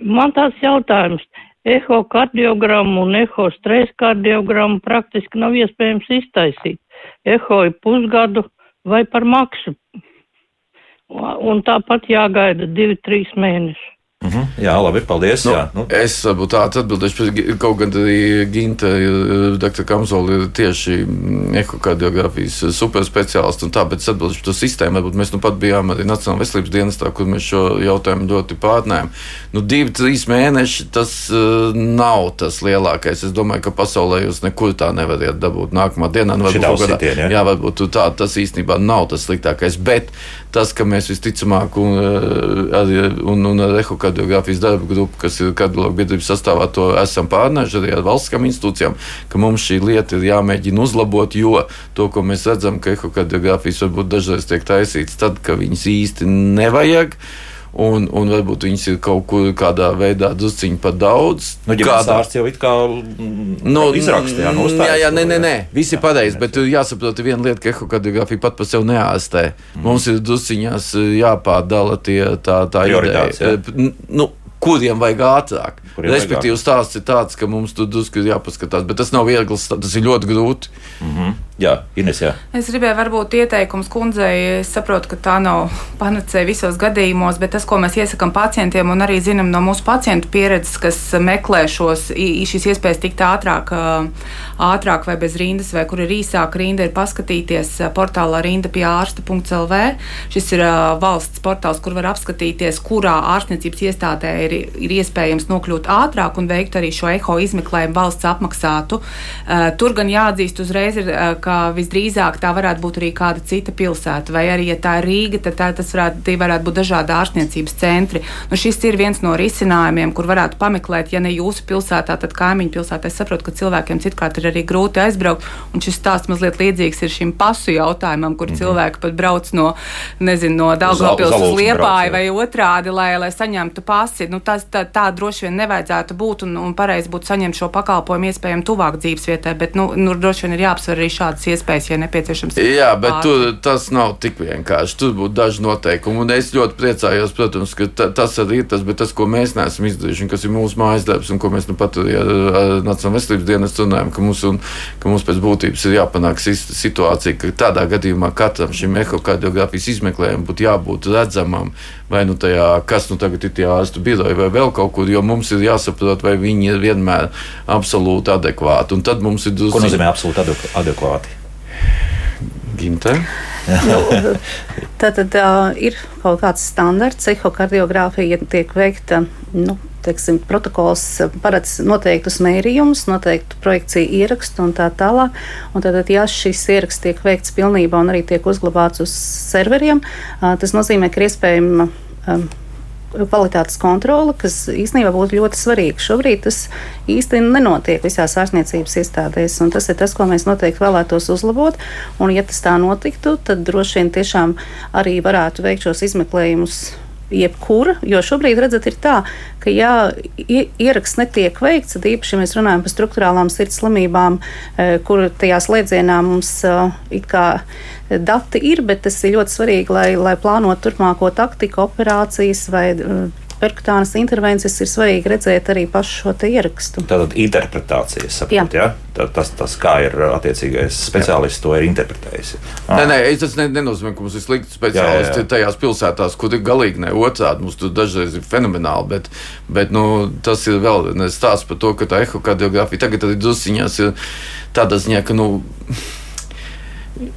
S6: Man tāds jautājums. Ehokardiogrammu un eho stresa kardiogrammu praktiski nav iespējams iztaisīt. Eho ir pusgadu vai par maksu. Un tāpat jāgaida divi, trīs mēneši.
S1: Mm -hmm. Jā, labi, paldies.
S3: Nu,
S1: jā, nu.
S3: Es varbūt tādu atbildēšu, kaut gan arī Ginta, Dr. Kamzola ir tieši ekokardiografijas superspeciālists un tā, bet es atbildēšu to sistēmu. Varbūt mēs nu pat bijām arī Nacionālajā veselības dienestā, kur mēs šo jautājumu ļoti pārnējam. Nu, divi, trīs mēneši tas uh, nav tas lielākais. Es domāju, ka pasaulē jūs nekur tā nevariet dabūt nākamā dienā. Nu,
S1: varbūt, kādā, sitien, jā.
S3: jā, varbūt tā, tas īstenībā nav tas sliktākais. Bet tas, ka mēs visticamāk un, un, un ar ehokardiogrāfijas darba grupu, kas ir kardiologu biedrības sastāvā, to esam pārnējuši arī ar valstiskām institūcijām, ka mums šī lieta ir jāmēģina uzlabot, jo to, ko mēs redzam, ka ehokardiogrāfijas varbūt dažreiz tiek taisīts tad, ka viņas īsti nevajag un, un varbūt viņas ir kaut kur kādā veidā drusciņi par daudz.
S1: Nu, Kādā ārsts jau it kā mm, nu, izrakstīja, nu,
S3: jā, jā, nē, nē, nē, viss ir pareizi, bet jāsaprot viena lieta, ka ehokardiografija pat par sevi neārstē. Mm. Mums ir drusciņās jāpārdala tie tā, tā ideja. Nu, kuriem vajag ātrāk. Kuriem Respektīvi, stāsts ir tāds, ka mums tur drusku ir jāpaskatās, bet tas nav viegls, tas ir ļoti grūti.
S1: Mm -hmm. Jā, Ines, jā.
S2: Es gribēju varbūt ieteikums kundzei. Es saprotu, ka tā nav panacēja visos gadījumos, bet tas, ko mēs iesakām pacientiem, un arī zinām no mūsu pacientu pieredzes, kas meklē šos, šīs iespējas tikt ātrāk, ātrāk vai bez rindas, vai kur ir īsāka rinda, ir paskatīties portālā rinda pie ārsta.lv. Šis ir valsts portāls, kur var apskatīties, kurā ārstniecības iestādē ir, ir iespējams nokļūt ātrāk un veikt arī šo eho izmeklējumu valsts apmaksātu. Tur gan jāatzīst uzreiz, ir, ka ka visdrīzāk tā varētu būt arī kāda cita pilsēta, vai arī, ja tā ir Rīga, tad tā, tas varētu, varētu būt dažādi ārstniecības centri. Nu, šis ir viens no risinājumiem, kur varētu pameklēt, ja ne jūsu pilsētā, tad kaimiņu pilsētā. Es saprotu, ka cilvēkiem citkārt ir arī grūti aizbraukt, un šis stāsts mazliet līdzīgs ir šim pasu jautājumam, kur mm -hmm. cilvēki pat brauc no, nezinu, no Daugavpils uz Liepāju vai otrādi, lai, lai saņemtu pasi. Nu, tas, tā, tā droši vien nevajadzētu būt, un, un pareizi būtu saņemt šo pakalpojumu iespējami tuvāk dzīvesvietai, bet, nu, nu droši vien ir jāapsver arī šādas iespējas, ja nepieciešams.
S3: Jā, bet tu, tas nav tik vienkārši. Tur būtu daži noteikumi, un es ļoti priecājos, protams, ka ta, tas arī ir tas, bet tas, ko mēs neesam izdarījuši, un kas ir mūsu mājas darbs, un ko mēs nu pat arī ar Nacionālās veselības dienas runājam, ka mums, un, ka mums pēc būtības ir jāpanāk situācija, ka tādā gadījumā katram šim ehokardiogrāfijas izmeklējumam būtu jābūt redzamam, vai nu tajā, kas nu tagad ir tie ārstu biroji, vai vēl kaut kur, jo mums ir jāsaprot, vai viņi ir vienmēr absolūti adekvāti. Un tad mums ir
S1: drusku. Ko nozīmē absolūti adekvāti?
S3: Gimte.
S4: tad tad uh, ir kaut kāds standarts, ehokardiogrāfija tiek veikta. Nu, teiksim, protokols paredz noteiktus mērījumus, noteiktu projekciju ierakstu un tā tālāk. Un tad, ja šis ieraksts tiek veikts pilnībā un arī tiek uzglabāts uz serveriem, tas nozīmē, ka ir iespējama kvalitātes kontrole, kas īstenībā būtu ļoti svarīga. Šobrīd tas īsti nenotiek visās ārstniecības iestādēs, un tas ir tas, ko mēs noteikti vēlētos uzlabot. Un, ja tas tā notiktu, tad droši vien tiešām arī varētu veikt šos izmeklējumus jebkura, jo šobrīd, redzat, ir tā, ka, ja ieraksts netiek veikts, tad īpaši, ja mēs runājam par struktūrālām sirds slimībām, e, kur tajā slēdzienā mums e, it kā dati ir, bet tas ir ļoti svarīgi, lai, lai plānotu turpmāko taktiku, operācijas vai e, perkutānas intervences ir svarīgi redzēt arī pašu šo ierakstu.
S1: Tātad interpretācija, saprot, jā. Ja? Tā, tas, tas, kā ir attiecīgais speciālists jā. to ir interpretējis.
S3: Ah. Nē, nē, tas ne, nenozīmē, ka mums ir slikti speciālisti jā, jā, jā. tajās pilsētās, kur ir galīgi ne otrādi. Mums tur dažreiz ir fenomenāli, bet, bet nu, tas ir vēl viens stāsts par to, ka tā ehokardiografija tagad ir tādā ziņā, ka. Nu,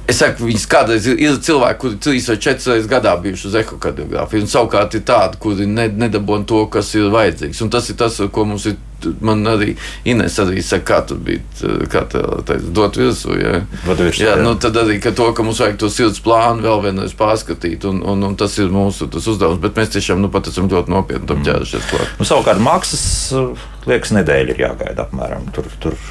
S3: Es saku, viņas kādreiz ir, ir cilvēki, kuri trīs vai četras reizes gadā bijuši uz ehokardiogrāfiju, un savukārt ir tādi, kuri ne, nedabūna to, kas ir vajadzīgs. Un tas ir tas, ko mums ir. Man arī Inês arī saka, kā tur bija, kā tā teica, dot virsū. Ja.
S1: Virsū,
S3: jā, jā. Nu, tad arī ka to, ka mums vajag to sirds plānu vēl vienreiz pārskatīt, un, un, un tas ir mūsu tas uzdevums. Bet mēs tiešām nu, pat esam ļoti nopietni tam mm. ķērušies klāt.
S1: Nu, savukārt maksas, liekas, nedēļa ir jāgaida apmēram. Tur, tur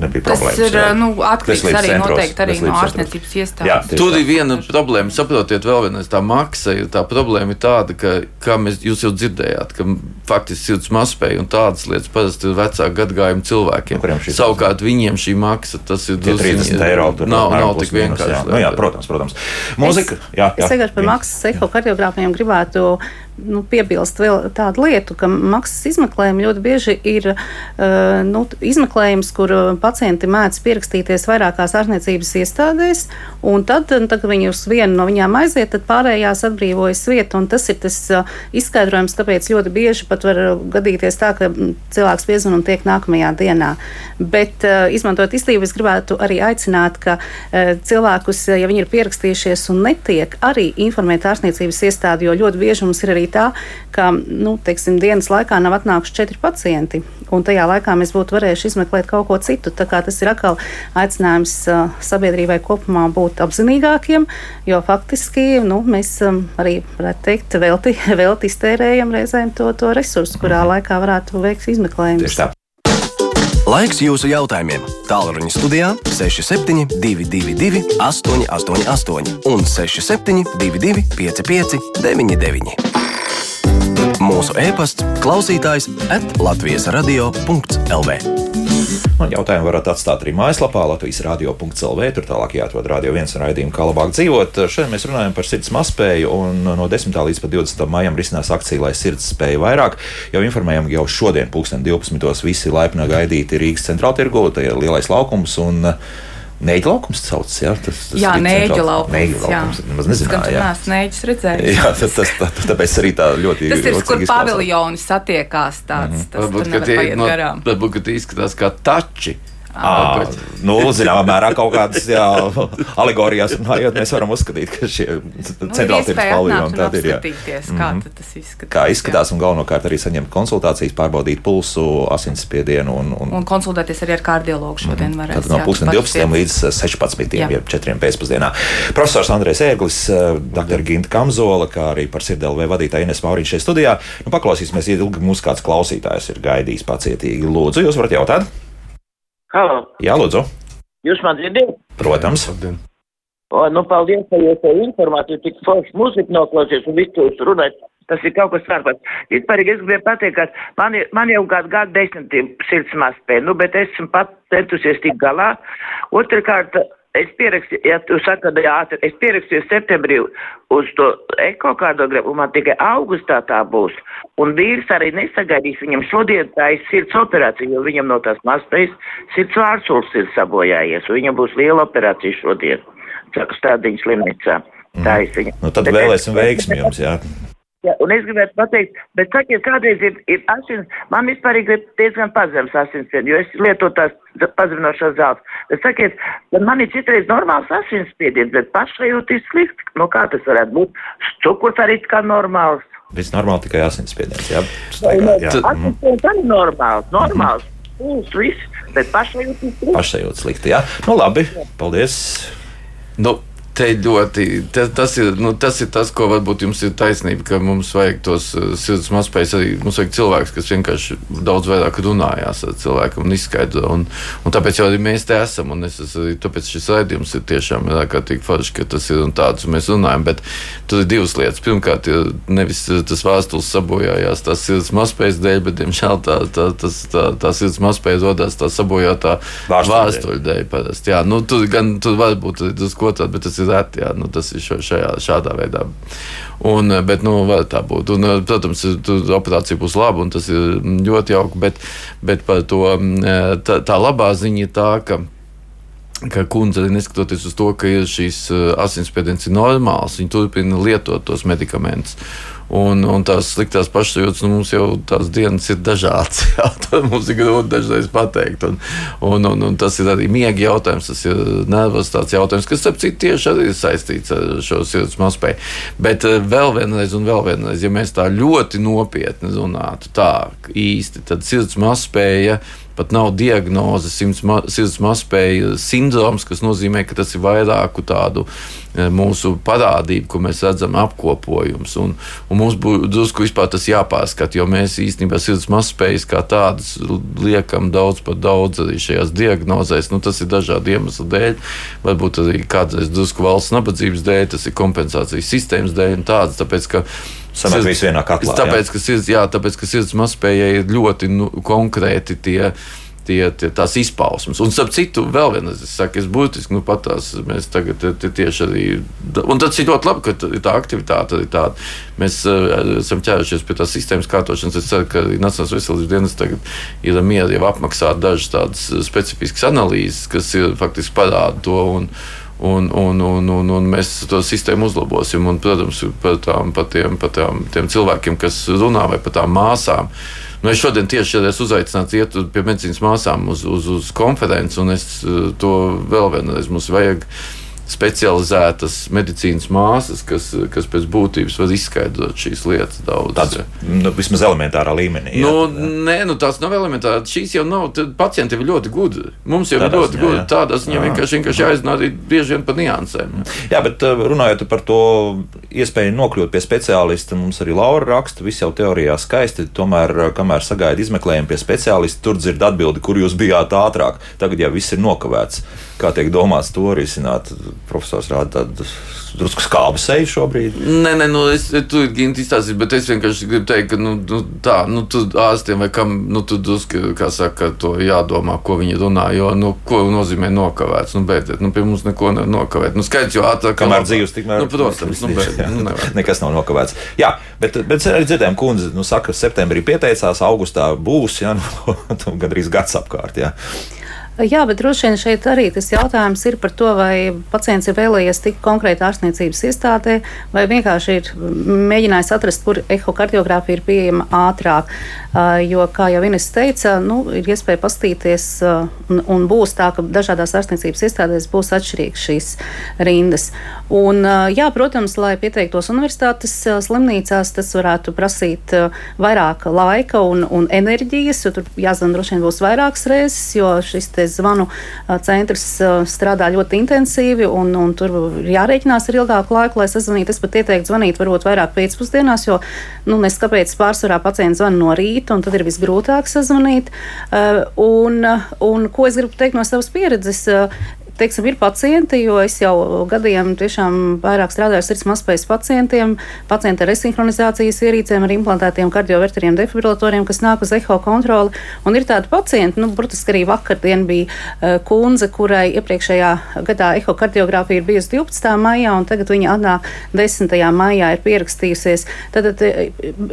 S1: nebija problēmas.
S2: Tas ir jā. nu, atkarīgs arī centros, noteikti arī no ārstniecības iestādes.
S3: Tur ir viena problēma, saprotiet, vēl vienreiz tā maksa. Tā problēma ir tāda, ka, kā mēs, jūs jau dzirdējāt, ka faktiski sirds mazspēja un tādas lietas parasti ir vecāku gadgājumu cilvēkiem. Nu, Savukārt viņiem šī maksa, tas ir
S1: 30 eiro.
S3: Nav, nav tik vienkārši. Jā.
S1: Nu, jā, protams, protams. Mūzika,
S4: es, jā, jā. Es vienkārši par maksas ehokardiogrāfiem gribētu nu, piebilst vēl tādu lietu, ka maksas izmeklējumi ļoti bieži ir uh, nu, izmeklējums, kur pacienti mēdz pierakstīties vairākās ārstniecības iestādēs, un tad, tad kad viņi uz vienu no viņām aiziet, tad pārējās atbrīvojas vieta. Tas ir tas uh, izskaidrojums, kāpēc ļoti bieži pat var gadīties tā, ka cilvēks piezvan un tiek nākamajā dienā. Bet, izmantojot izglītību, es gribētu arī aicināt, ka cilvēkus, ja viņi ir pierakstījušies un netiek, arī informēt ārstniecības iestādi, jo ļoti bieži mums ir arī tā, ka nu, teiksim, dienas laikā nav atnākuši četri pacienti, un tajā laikā mēs būtu varējuši izmeklēt kaut ko citu. Tas ir atkal aicinājums sabiedrībai kopumā būt apzinīgākiem, jo faktiski nu, mēs arī, varētu teikt, velti, velti iztērējam reizēm to, to resursu, kurā mhm. laikā varētu veikt izmeklējumus.
S7: Laiks jūsu jautājumiem. Tālruņa studijā 6722, 888, un 6722, 55, 99. Mūsu e-pasts, klausītājs, atlatvijas radio.lv.
S1: Un jautājumu varat atstāt arī mājaslapā Latvijas radio.clv. Tur tālāk jāatrod radio viens raidījumu, kā labāk dzīvot. Šodien mēs runājam par sirds mazspēju, un no 10. līdz 20. maijam risinās akcija, lai sirds spēja vairāk. Jau informējam, jau šodien, 2012. visi laipni gaidīti Rīgas centrāltirgū, tie ir lielais laukums. Un, uh, Nēģa laukums saucas, jā, tas, tas
S2: jā, nēģa laukums. Nēģa
S1: laukums. Jā. Maz nezināju, jā.
S2: Nē, nēģis redzējis.
S1: Jā, tas, tas, tas, tāpēc arī tā ļoti.
S2: Tas ir, kur paviljoni satiekās tāds, mm -hmm. tas
S3: varbūt, ka tie, no, varbūt, ka tie izskatās kā tači.
S1: À, nu, zināmā mērā kaut kādas jā, alegorijās runājot, mēs varam uzskatīt, ka šie centrāli tirgus paviljonumi tādi ir. Jā.
S2: Mm -hmm. Kā tas izskatās?
S1: Kā izskatās jā. un galvenokārt arī saņemt konsultācijas, pārbaudīt pulsu, asinsspiedienu. Un,
S2: un, un konsultēties arī ar kardiologu šodien mm -hmm. varēs.
S1: Tad no 12 līdz 16. Jā. jeb 4. pēcpusdienā. Profesors Andrēs Ērglis, dr. Ginta Kamzola, kā arī par sirdelvē vadītāja Ines Mauriņš šeit studijā. Nu, paklausīsimies, ilgi mūs kāds klausītājs ir gaidījis pacietīgi. Lūdzu, jūs varat jautāt?
S8: Halo.
S1: Jā, lūdzu.
S8: Jūs man dzirdat?
S1: Protams.
S8: O, nu, paldies, ka jūs to informāciju tik forši mūziku noklausies un visu jūs runājat. Tas ir kaut kas ārpus. Vispārīgi es gribēju pateikt, ka man, man jau gadu gadu desmitiem sirds mazspēja, nu, bet esmu pat centusies tik galā. Otrakārt, Es pierakstīju, ja tu saki, ka ātri, es pierakstīju septembrī uz to ekokardiogramu, un man tikai augustā tā būs. Un vīrs arī nesagaidīs viņam šodien tā ir sirds operācija, jo viņam no tās mazspējas sirds vārsuls ir sabojājies, un viņam būs liela operācija šodien, saka stādiņas slimnīcā. Tā ir viņa.
S1: Nu, tad vēlēsim veiksmi jums, jā.
S8: Jā, un es gribētu pateikt, bet sakiet, kādreiz ir, ir asins, man vispār ir diezgan pazems asinsspiediens, jo es lietotu tās pazeminošās zāles. Bet sakiet, man ir citreiz normāls asinsspiediens, bet pašsajūta ir slikti. Nu, kā tas varētu būt? Cukurs arī kā normāls.
S1: Viss normāli, tikai asinsspiediens, jā.
S8: Jā. Asinsspiediens arī normāls, normāls. Pūls, viss, bet pašsajūta ir slikti.
S1: Pašsajūta slikti, jā. Nu, labi, paldies.
S3: Nu, Te ļoti, te, tas, ir, nu, tas ir tas, ko varbūt jums ir taisnība, ka mums vajag tos uh, sirds mazspējas, arī mums vajag cilvēks, kas vienkārši daudz vairāk runājās ar cilvēku un izskaidro. Un, un tāpēc jau arī mēs te esam, es, arī, tāpēc šis raidījums ir tiešām ārkārtīgi forši, ka tas ir un tāds, mēs runājam, bet tur ir divas lietas. Pirmkārt, ir nevis tas vēstules sabojājās tās sirds mazspējas dēļ, bet, diemžēl, tā, tā, tas, tā, tā sirds mazspēja rodās tā sabojātā vēstuļu dēļ. Parasti. Jā, nu, tur gan tur var būt tas ko tāds, bet tas ir reti. Jā, nu, tas ir šajā, šādā veidā. Un, bet, nu, tā būt. Un, protams, tur operācija būs laba, un tas ir ļoti jauki. Bet, bet par to tā, tā labā ziņa ir tā, ka ka kundze, neskatoties uz to, ka ir šīs asinsspiediens ir normāls, viņa turpina lietot tos medikamentus. Un, un tās sliktās pašsajūtas, nu, mums jau tās dienas ir dažādas. Jā, mums ir grūti dažreiz pateikt. Un, un, un, un tas ir arī miega jautājums, tas ir nervos tāds jautājums, kas, ap cik tieši arī ir saistīts ar šo sirds mazspēju. Bet eh, vēl vienreiz, un vēl vienreiz, ja mēs tā ļoti nopietni runātu, tā īsti, tad sirds mazspēja. Ja pat nav diagnoze sirds mazspēja sindroms, kas nozīmē, ka tas ir vairāku tādu e, mūsu parādību, ko mēs redzam, apkopojums. Un, un mums būtu drusku vispār tas jāpārskata, jo mēs īstenībā sirds mazspējas kā tādas liekam daudz par daudz arī šajās diagnozēs. Nu, tas ir dažādu iemeslu dēļ, varbūt arī kādreiz drusku valsts nabadzības dēļ, tas ir kompensācijas sistēmas dēļ un tādas. Tāpēc,
S1: Samēt visu vienā katlā.
S3: Tāpēc, jā. ka sirds, jā, tāpēc, ka sirds mazspējai ir ļoti nu, konkrēti tie. Tie, tie, tās izpausmes. Un, starp citu, vēl viena, saku, es būtiski, nu, pat tās mēs tagad tieši arī, un tas ir ļoti labi, ka tā aktivitāte ir tāda. Mēs uh, esam ķērušies pie tās sistēmas kārtošanas. Es ceru, ka Nacionālās veselības dienas tagad ir mieri jau apmaksāt dažas tādas specifiskas analīzes, kas ir faktiski parāda to. Un, un, un, un, un, un mēs to sistēmu uzlabosim. Un, protams, par, tām, par, tiem, par tām, tiem cilvēkiem, kas runā vai par tām māsām. Nu, es šodien tieši esmu uzaicināts iet pie medicīnas māsām uz, uz, uz konferenci, un es eh, to vēl vienreiz mums vajag specializētas medicīnas māsas, kas, kas pēc būtības var izskaidrot šīs lietas daudz.
S1: Tāds nu, vismaz elementārā līmenī.
S3: Jā, nu, jā. Nē, nu, tās nav elementāras. Šīs jau nav. Pacienti ir ļoti gudri. Mums jau ir ļoti gudri. Tādās viņiem vienkārši, vienkārši jāiznāk arī bieži vien par niansēm.
S1: Jā, bet runājot par to iespēju nokļūt pie speciālista, mums arī Laura raksta, viss jau teorijā skaisti. Tomēr, kamēr sagaida izmeklējumu pie speciālista, tur dzird atbildi, kur jūs bijāt ātrāk. Tagad jau viss ir nokavēts. Kā tiek domāts to risināt? profesors rāda tādu drusku skābu seju šobrīd.
S3: Nē, nē, nu, es tur gimti izstāstīju, bet es vienkārši gribu teikt, ka nu, nu, tā, nu, tu ārstiem vai kam, nu, tu drusku, kā saka, to jādomā, ko viņi runā, jo, nu, ko nozīmē nokavēts, nu, beidziet, nu, pie mums neko nevar nokavēt. Nu, skaidrs, jo ātrāk.
S1: Kamēr dzīves tikmēr.
S3: Nu, protams, nu, bet, nu, nevar.
S1: Nekas nav nokavēts. Jā, bet, bet arī dzirdējām, kundze, nu, saka, septembrī pieteicās, augustā būs, jā, nu, gandrīz gads apkārt, jā.
S4: Jā, bet droši vien šeit arī tas jautājums ir par to, vai pacients ir vēlējies tikt konkrēti ārstniecības iestādē, vai vienkārši ir mēģinājis atrast, kur ehokardiogrāfija ir pieejama ātrāk. Jo, kā jau Ines teica, nu, ir iespēja pastīties, un, un būs tā, ka dažādās ārstniecības iestādēs būs atšķirīgas šīs rindas. Un, jā, protams, lai pieteiktos universitātes slimnīcās, tas varētu prasīt vairāk laika un, un enerģijas, jo tur jāzvan droši vien būs vairākas reizes, jo šis zvanu centrs strādā ļoti intensīvi, un, un tur ir jārēķinās ar ilgāku laiku, lai sazvanītu. Es pat ieteiktu zvanīt varbūt vairāk pēcpusdienās, jo, nu, nes kāpēc pārsvarā pacients zvana no rīta, un tad ir visgrūtāk sazvanīt. Un, un ko es gribu teikt no savas pieredzes? Teiksim, ir pacienti, jo es jau gadiem tiešām vairāk strādāju ar sirds mazspējas pacientiem, pacienti ar resinhronizācijas ierīcēm, ar implantētiem kardioverteriem, defibrilatoriem, kas nāk uz eho kontroli. Un ir tādi pacienti, nu, burtiski arī vakardien bija uh, kundze, kurai iepriekšējā gadā eho kardiogrāfija ir bijusi 12. maijā, un tagad viņa atnāk 10. maijā ir pierakstījusies. Tad uh,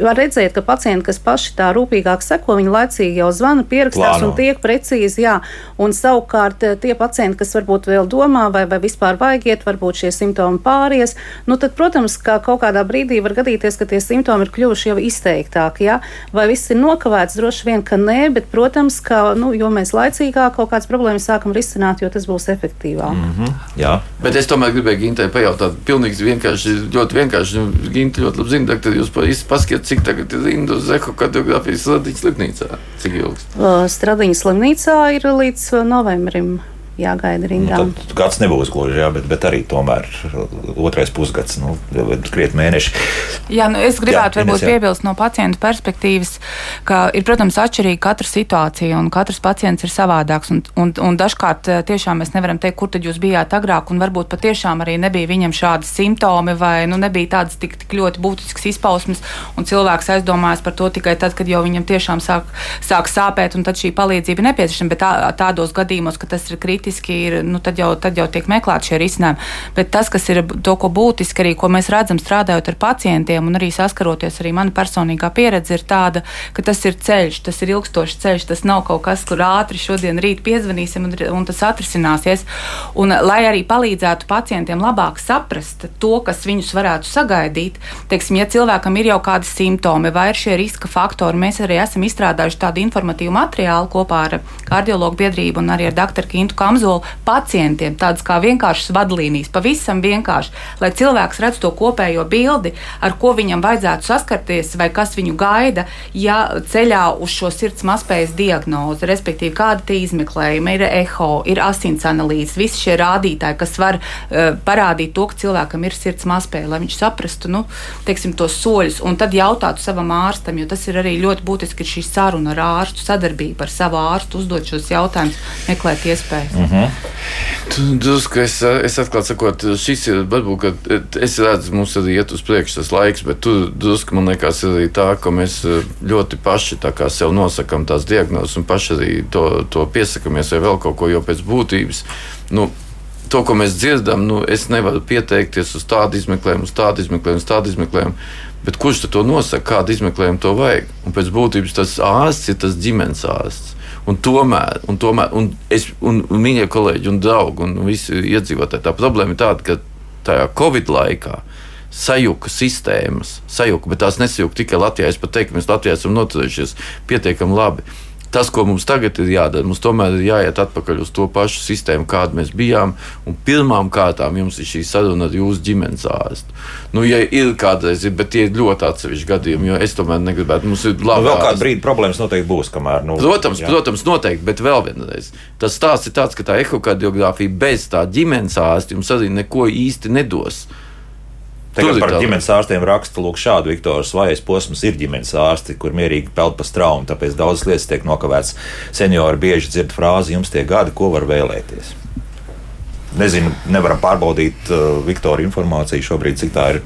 S4: var redzēt, ka pacienti, kas paši tā rūpīgāk seko, viņi laicīgi jau zvana, pierakstās Plāno. un tiek precīzi, jā. Un savukārt tie pacienti, kas varbūt varbūt vēl domā, vai, vai vispār vajag iet, varbūt šie simptomi pāries, nu tad, protams, ka kaut kādā brīdī var gadīties, ka tie simptomi ir kļuvuši jau izteiktāki. Ja? Vai viss ir nokavēts? Droši vien, ka nē, bet, protams, ka nu, jo mēs laicīgāk kaut kādas problēmas sākam risināt, jo tas būs efektīvāk. Mm
S3: -hmm. Jā. Bet es tomēr gribēju Gintai pajautāt, pilnīgi vienkārši, ļoti vienkārši, nu, Ginta ļoti labi zina, tad jūs paskatiet, cik tagad ir rindu uz ekokardografijas Stradiņas slimnīcā. Cik ilgs?
S4: Stradiņas slimnīcā ir līdz novembrim jāgaida rindā.
S1: Nu, gads nebūs gluži, jā, bet, bet arī tomēr otrais pusgads, nu, krietni mēneši.
S2: Jā, nu, es gribētu jā, varbūt Ines, piebilst no pacienta perspektīvas, ka ir, protams, atšķirīga katra situācija un katrs pacients ir savādāks. Un, un, un dažkārt eh, tiešām mēs nevaram teikt, kur tad jūs bijāt agrāk, un varbūt patiešām arī nebija viņam šādi simptomi vai nu, nebija tādas tik, tik ļoti būtiskas izpausmes, un cilvēks aizdomājas par to tikai tad, kad jau viņam tiešām sāk, sāk sāpēt, un tad šī palīdzība ir nepieciešama. Bet tā, tādos gadījumos, ka tas ir kritiski, kritiski ir, nu, tad, jau, tad jau tiek meklēti šie risinājumi. Bet tas, kas ir to, ko būtiski arī, ko mēs redzam strādājot ar pacientiem un arī saskaroties, arī mana personīgā pieredze ir tāda, ka tas ir ceļš, tas ir ilgstošs ceļš, tas nav kaut kas, kur ātri šodien rīt piezvanīsim un, un tas atrisināsies. Un, lai arī palīdzētu pacientiem labāk saprast to, kas viņus varētu sagaidīt, teiksim, ja cilvēkam ir jau kādi simptomi vai ir šie riska faktori, mēs arī esam izstrādājuši tādu informatīvu materiālu kopā ar kardiologu biedrību un arī ar doktoru Kintu Kamzu kamzolu pacientiem, tādas kā vienkāršas vadlīnijas, pavisam vienkārši, lai cilvēks redz to kopējo bildi, ar ko viņam vajadzētu saskarties vai kas viņu gaida, ja ceļā uz šo sirds mazspējas diagnozi, respektīvi, kāda tie izmeklējumi ir eho, ir asins analīzes, visi šie rādītāji, kas var uh, parādīt to, ka cilvēkam ir sirds mazspēja, lai viņš saprastu, nu, teiksim, tos soļus, un tad jautātu savam ārstam, jo tas ir arī ļoti būtiski, ir šī saruna ar ārstu, sadarbība ar savu ārstu, uzdot šos jautājumus, meklēt iespējas. Mm.
S3: -hmm. Drusku es, es atklāti sakot, šis ir varbūt, ka es redzu, mums arī iet uz priekšu tas laiks, bet tur drusku man liekas arī tā, ka mēs ļoti paši sev nosakām tās diagnozes un paši arī to, to piesakamies vai vēl kaut ko, jo pēc būtības. Nu, To, ko mēs dzirdam, nu, es nevaru pieteikties uz tādu izmeklējumu, uz tādu izmeklējumu, uz tādu izmeklējumu. Bet kurš to nosaka, kādu izmeklējumu to vajag? Un pēc būtības tas ārsts ir tas ģimenes ārsts. Un tomēr, un tomēr un es, un, un mīļie kolēģi, un draugi, un visi iedzīvotāji, tā problēma ir tāda, ka tajā Covid laikā sajuka sistēmas, sajuka, bet tās nesajuka tikai Latvijā. Es pat teiktu, mēs Latvijā esam noturējušies pietiekami labi tas, ko mums tagad ir jādara, mums tomēr ir jāiet atpakaļ uz to pašu sistēmu, kāda mēs bijām. Pirmām kārtām jums ir šī saruna ar jūsu ģimenes ārstu. Nu, ja ir kādreiz, bet tie ir ļoti atsevišķi gadījumi, jo es tomēr negribētu. Mums ir labi.
S1: Nu, vēl kādu brīdi problēmas noteikti būs, kamēr. Nu,
S3: protams, jā. protams, noteikti, bet vēl vienreiz. Tas stāsts ir tāds, ka tā ehokardiogrāfija bez tā ģimenes ārsta jums arī neko īsti nedos.
S1: Tagad par ģimenes ārstiem raksta, lūk, šādu Viktoru Svajas posms ir ģimenes ārsti, kur mierīgi peld pa straumu, tāpēc daudzas lietas tiek nokavētas. Seniori bieži dzird frāzi, jums tie gadi, ko var vēlēties. Nezinu, nevaram pārbaudīt uh, Viktora informāciju šobrīd, cik tā ir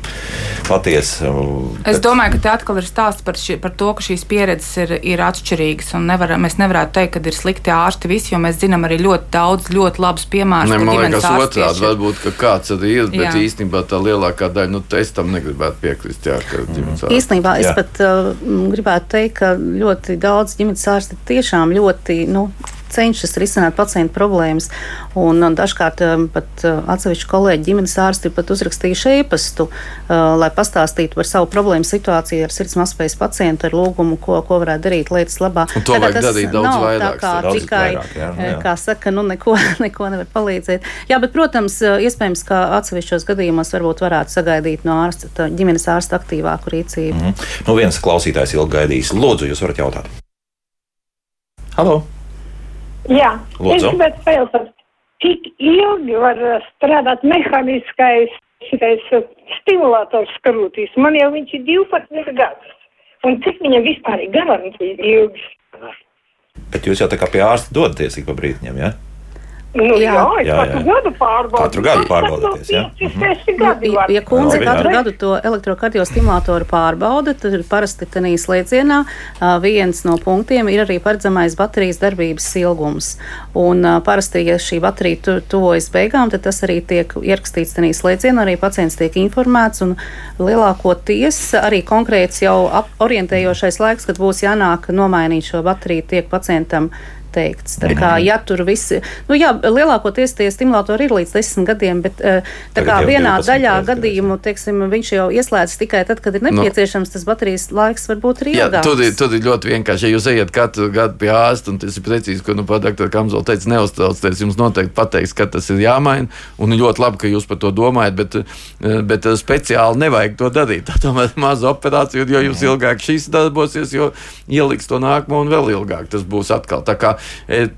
S1: patiesa.
S2: Uh, es bet... domāju, ka te atkal ir stāsts par, ši, par to, ka šīs pieredzes ir, ir atšķirīgas. Nevar, mēs nevarētu teikt, ka ir slikti ārsti visi, jo mēs zinām arī ļoti daudz ļoti labus piemērus.
S3: Ne, man liekas, otrādi varbūt, ka kāds arī ir, bet jā. īstenībā tā lielākā daļa, nu, es tam negribētu piekrist. Jā,
S4: mm. Īstenībā es jā. pat uh, gribētu teikt, ka ļoti daudz ģimenes ārsti tiešām ļoti. Nu, cenšas risināt pacientu problēmas. Un, un dažkārt pat atsevišķi kolēģi ģimenes ārsti ir pat uzrakstījuši e-pastu, lai pastāstītu par savu problēmu situāciju ar sirds mazspējas pacientu ar lūgumu, ko, ko varētu darīt lietas labā.
S3: Un to vajag darīt daudz vairāk.
S4: Tā kā daudz tikai, vairāk, jā, jā. kā saka, nu neko, neko nevar palīdzēt. Jā, bet, protams, iespējams, ka atsevišķos gadījumos varbūt varētu sagaidīt no ārsta, ģimenes ārsta aktīvāku rīcību. Mm -hmm.
S1: Nu, viens klausītājs ilgi gaidījis. Lūdzu, jūs varat jautāt. Halo!
S9: Jā,
S1: Lūdzu.
S9: es gribētu pajautāt, cik ilgi var strādāt mehāniskais šitais stimulators skrūtīs? Man jau viņš ir 12 gadus. Un cik viņam vispār ir garantija ilgi?
S1: Bet jūs jau tā kā pie ārsta dodaties ik pa brītiņam, jā? Ja?
S9: Nu, jā, jā,
S1: jā,
S9: katru
S1: jā.
S9: gadu pārbaudīt.
S1: Katru gadu pārbaudīties, jā.
S9: Mhm. Gadi
S4: Ja,
S9: var.
S4: ja kundze
S1: Labi,
S4: katru
S1: jā.
S4: gadu to elektrokardiostimulātoru pārbauda, tad parasti tenī slēdzienā viens no punktiem ir arī paredzamais baterijas darbības ilgums. Un parasti, ja šī baterija tu, tuvojas beigām, tad tas arī tiek ierakstīts tenī slēdzienā, arī pacients tiek informēts. Un lielākoties arī konkrēts jau orientējošais laiks, kad būs jānāk nomainīt šo bateriju, tiek pacientam teikts. Tā kā, ja tur visi, nu jā, lielākoties tie stimulatori ir līdz desmit gadiem, bet eh, tā kā vienā
S1: 12
S4: daļā gadījumu, teiksim, viņš jau ieslēdz tikai tad, kad ir nepieciešams, tas baterijas laiks varbūt ir
S3: Jā,
S4: ilgāks.
S3: tur ir, tur ir ļoti vienkārši. Ja jūs ejat katru gadu pie ārsta, un tas ir precīzi, ko nu pat doktora Kamzola teica, neuztraucieties, jums noteikti pateiks, ka tas ir jāmaina. Un ļoti labi, ka jūs par to domājat, bet, eh, bet eh, speciāli nevajag to darīt. Tā tomēr maza operācija, jo jūs ilgāk šīs darbosies, jo ieliks to nākamo un vēl ilgāk tas būs atkal. Tā kā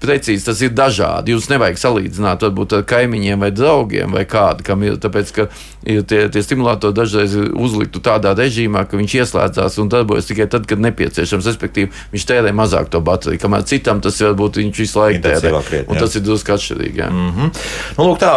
S3: precīzi tas ir dažādi. Jūs nevajag salīdzināt varbūt ar kaimiņiem vai draugiem vai kādu, kam ir, tāpēc, ka ir tie, tie stimulatori dažreiz ir uzliktu tādā režīmā, ka viņš ieslēdzās un darbojas tikai tad, kad nepieciešams. Respektīvi, viņš tērē mazāk to bateriju, kamēr citam tas varbūt viņš visu laiku tērē.
S1: Krietni,
S3: Un tas ir drusku atšķirīgi.
S1: Mm -hmm. nu, lūk, tā,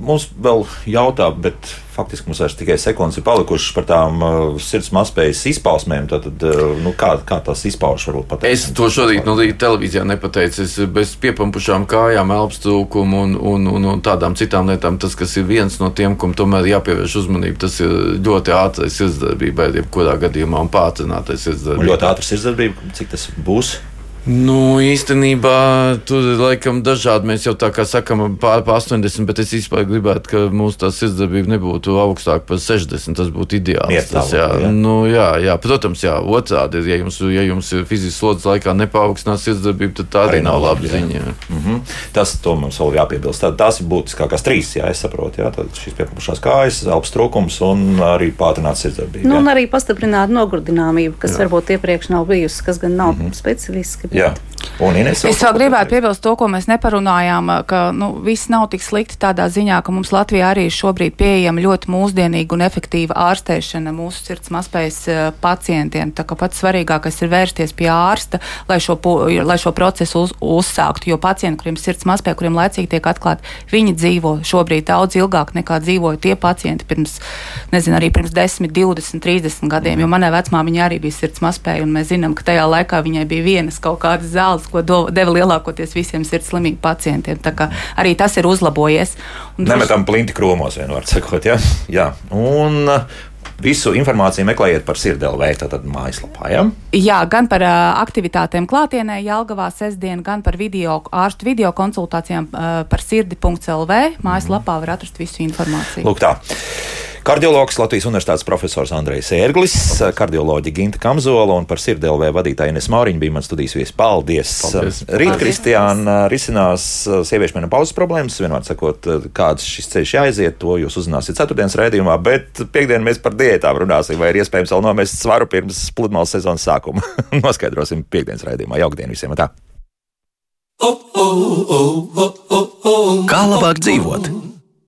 S1: mums vēl jautā, bet faktiski mums vairs tikai sekundes ir palikušas par tām uh, sirds mazspējas izpausmēm. Tad, uh, nu, kā, kā tas izpaužas, varbūt pateikt?
S3: Es to no rīta televīzijā nepateicu. Es bez piepampušām kājām, elpstrūkumu un, un, un, un tādām citām lietām. Tas, kas ir viens no tiem, kam tomēr jāpievērš uzmanība, tas ir ļoti ātrais sirdsdarbībai, jebkurā gadījumā, un pātrinātais sirdsdarbībai.
S1: ļoti ātrs sirdsdarbība, cik tas būs?
S3: Nu, īstenībā tur ir laikam dažādi. Mēs jau tā kā sakām, pār pa 80, bet es vispār gribētu, ka mūsu tā sirdsdarbība nebūtu augstāka par 60. Tas būtu ideāls.
S1: Iet
S3: Tas, jā.
S1: jā.
S3: Nu, jā, jā, protams, jā, otrādi ir. Ja jums, ja jums fizisks slodzes laikā nepaugstinās sirdsdarbība, tad tā arī,
S1: Arī
S3: nav laba
S1: labi, jā.
S3: ziņa. jā.
S1: Mm -hmm. Tas mums vēl jāpiebilst. Tā, tās ir būtiskākās trīs, jā, es saprotu. Jā, tad šīs piepušās kājas, elpas trūkums un arī pātrināts sirdsdarbība.
S4: Nu,
S1: jā.
S4: un arī pastiprināta nogurdināmība, kas Jā. varbūt iepriekš nav bijusi, kas gan nav mm -hmm. specifiski.
S1: Jā. Un Ines,
S2: Es vēl gribētu piebilst to, ko mēs neparunājām, ka nu, viss nav tik slikti tādā ziņā, ka mums Latvijā arī šobrīd pieejama ļoti mūsdienīga un efektīva ārstēšana mūsu sirds mazspējas eh, pacientiem. Tā kā pats svarīgākais ir vērsties pie ārsta, lai šo, lai šo procesu uz, uzsāktu, jo pacienti, kuriem sirds mazspēja, kuriem laicīgi tiek atklāti, viņi dzīvo šobrīd daudz ilgāk nekā dzīvoja tie pacienti pirms, nezinu, arī pirms 10, 20, 30 gadiem, jo manai vecmāmiņai arī bija sirds mazspēja, un mēs zinām, ka tajā laikā viņai bija vienas kaut kādas zāles, ko do, deva lielākoties visiem sirds slimīgu pacientiem. Arī tas ir uzlabojies. Un
S1: Nemetam plinti kromos, vienmēr sakot. Jā, jā. un uh, visu informāciju meklējiet par sirdelvē, tātad mājaslapā. Jā?
S2: Jā, gan par uh, aktivitātēm klātienē, Jālgavā sestdien, gan par video, ārstu video konsultācijām uh, par sirdi.lv. Mājaslapā var atrast visu informāciju.
S1: Lūk, tā. Kardiologs Latvijas Universitātes profesors Andrejs Ērglis, kardioloģija Ginta Kamzola un par sirdelvē vadītāja Ines Mauriņa bija mans studijas viesis. Paldies!
S3: Paldies.
S1: Rīt. Kristiāna, risinās uh, sieviešu menopauzes problēmas. Vienmēr sakot, uh, kāds šis ceļš jāaiziet, to jūs uzzināsiet ceturtdienas raidījumā, bet piekdien mēs par diētām runāsim, vai ir iespējams vēl nomest svaru pirms pludmales sezonas sākuma. Noskaidrosim piekdienas raidījumā. Jaukdien visiem! Tā.
S7: Kā labāk dzīvot?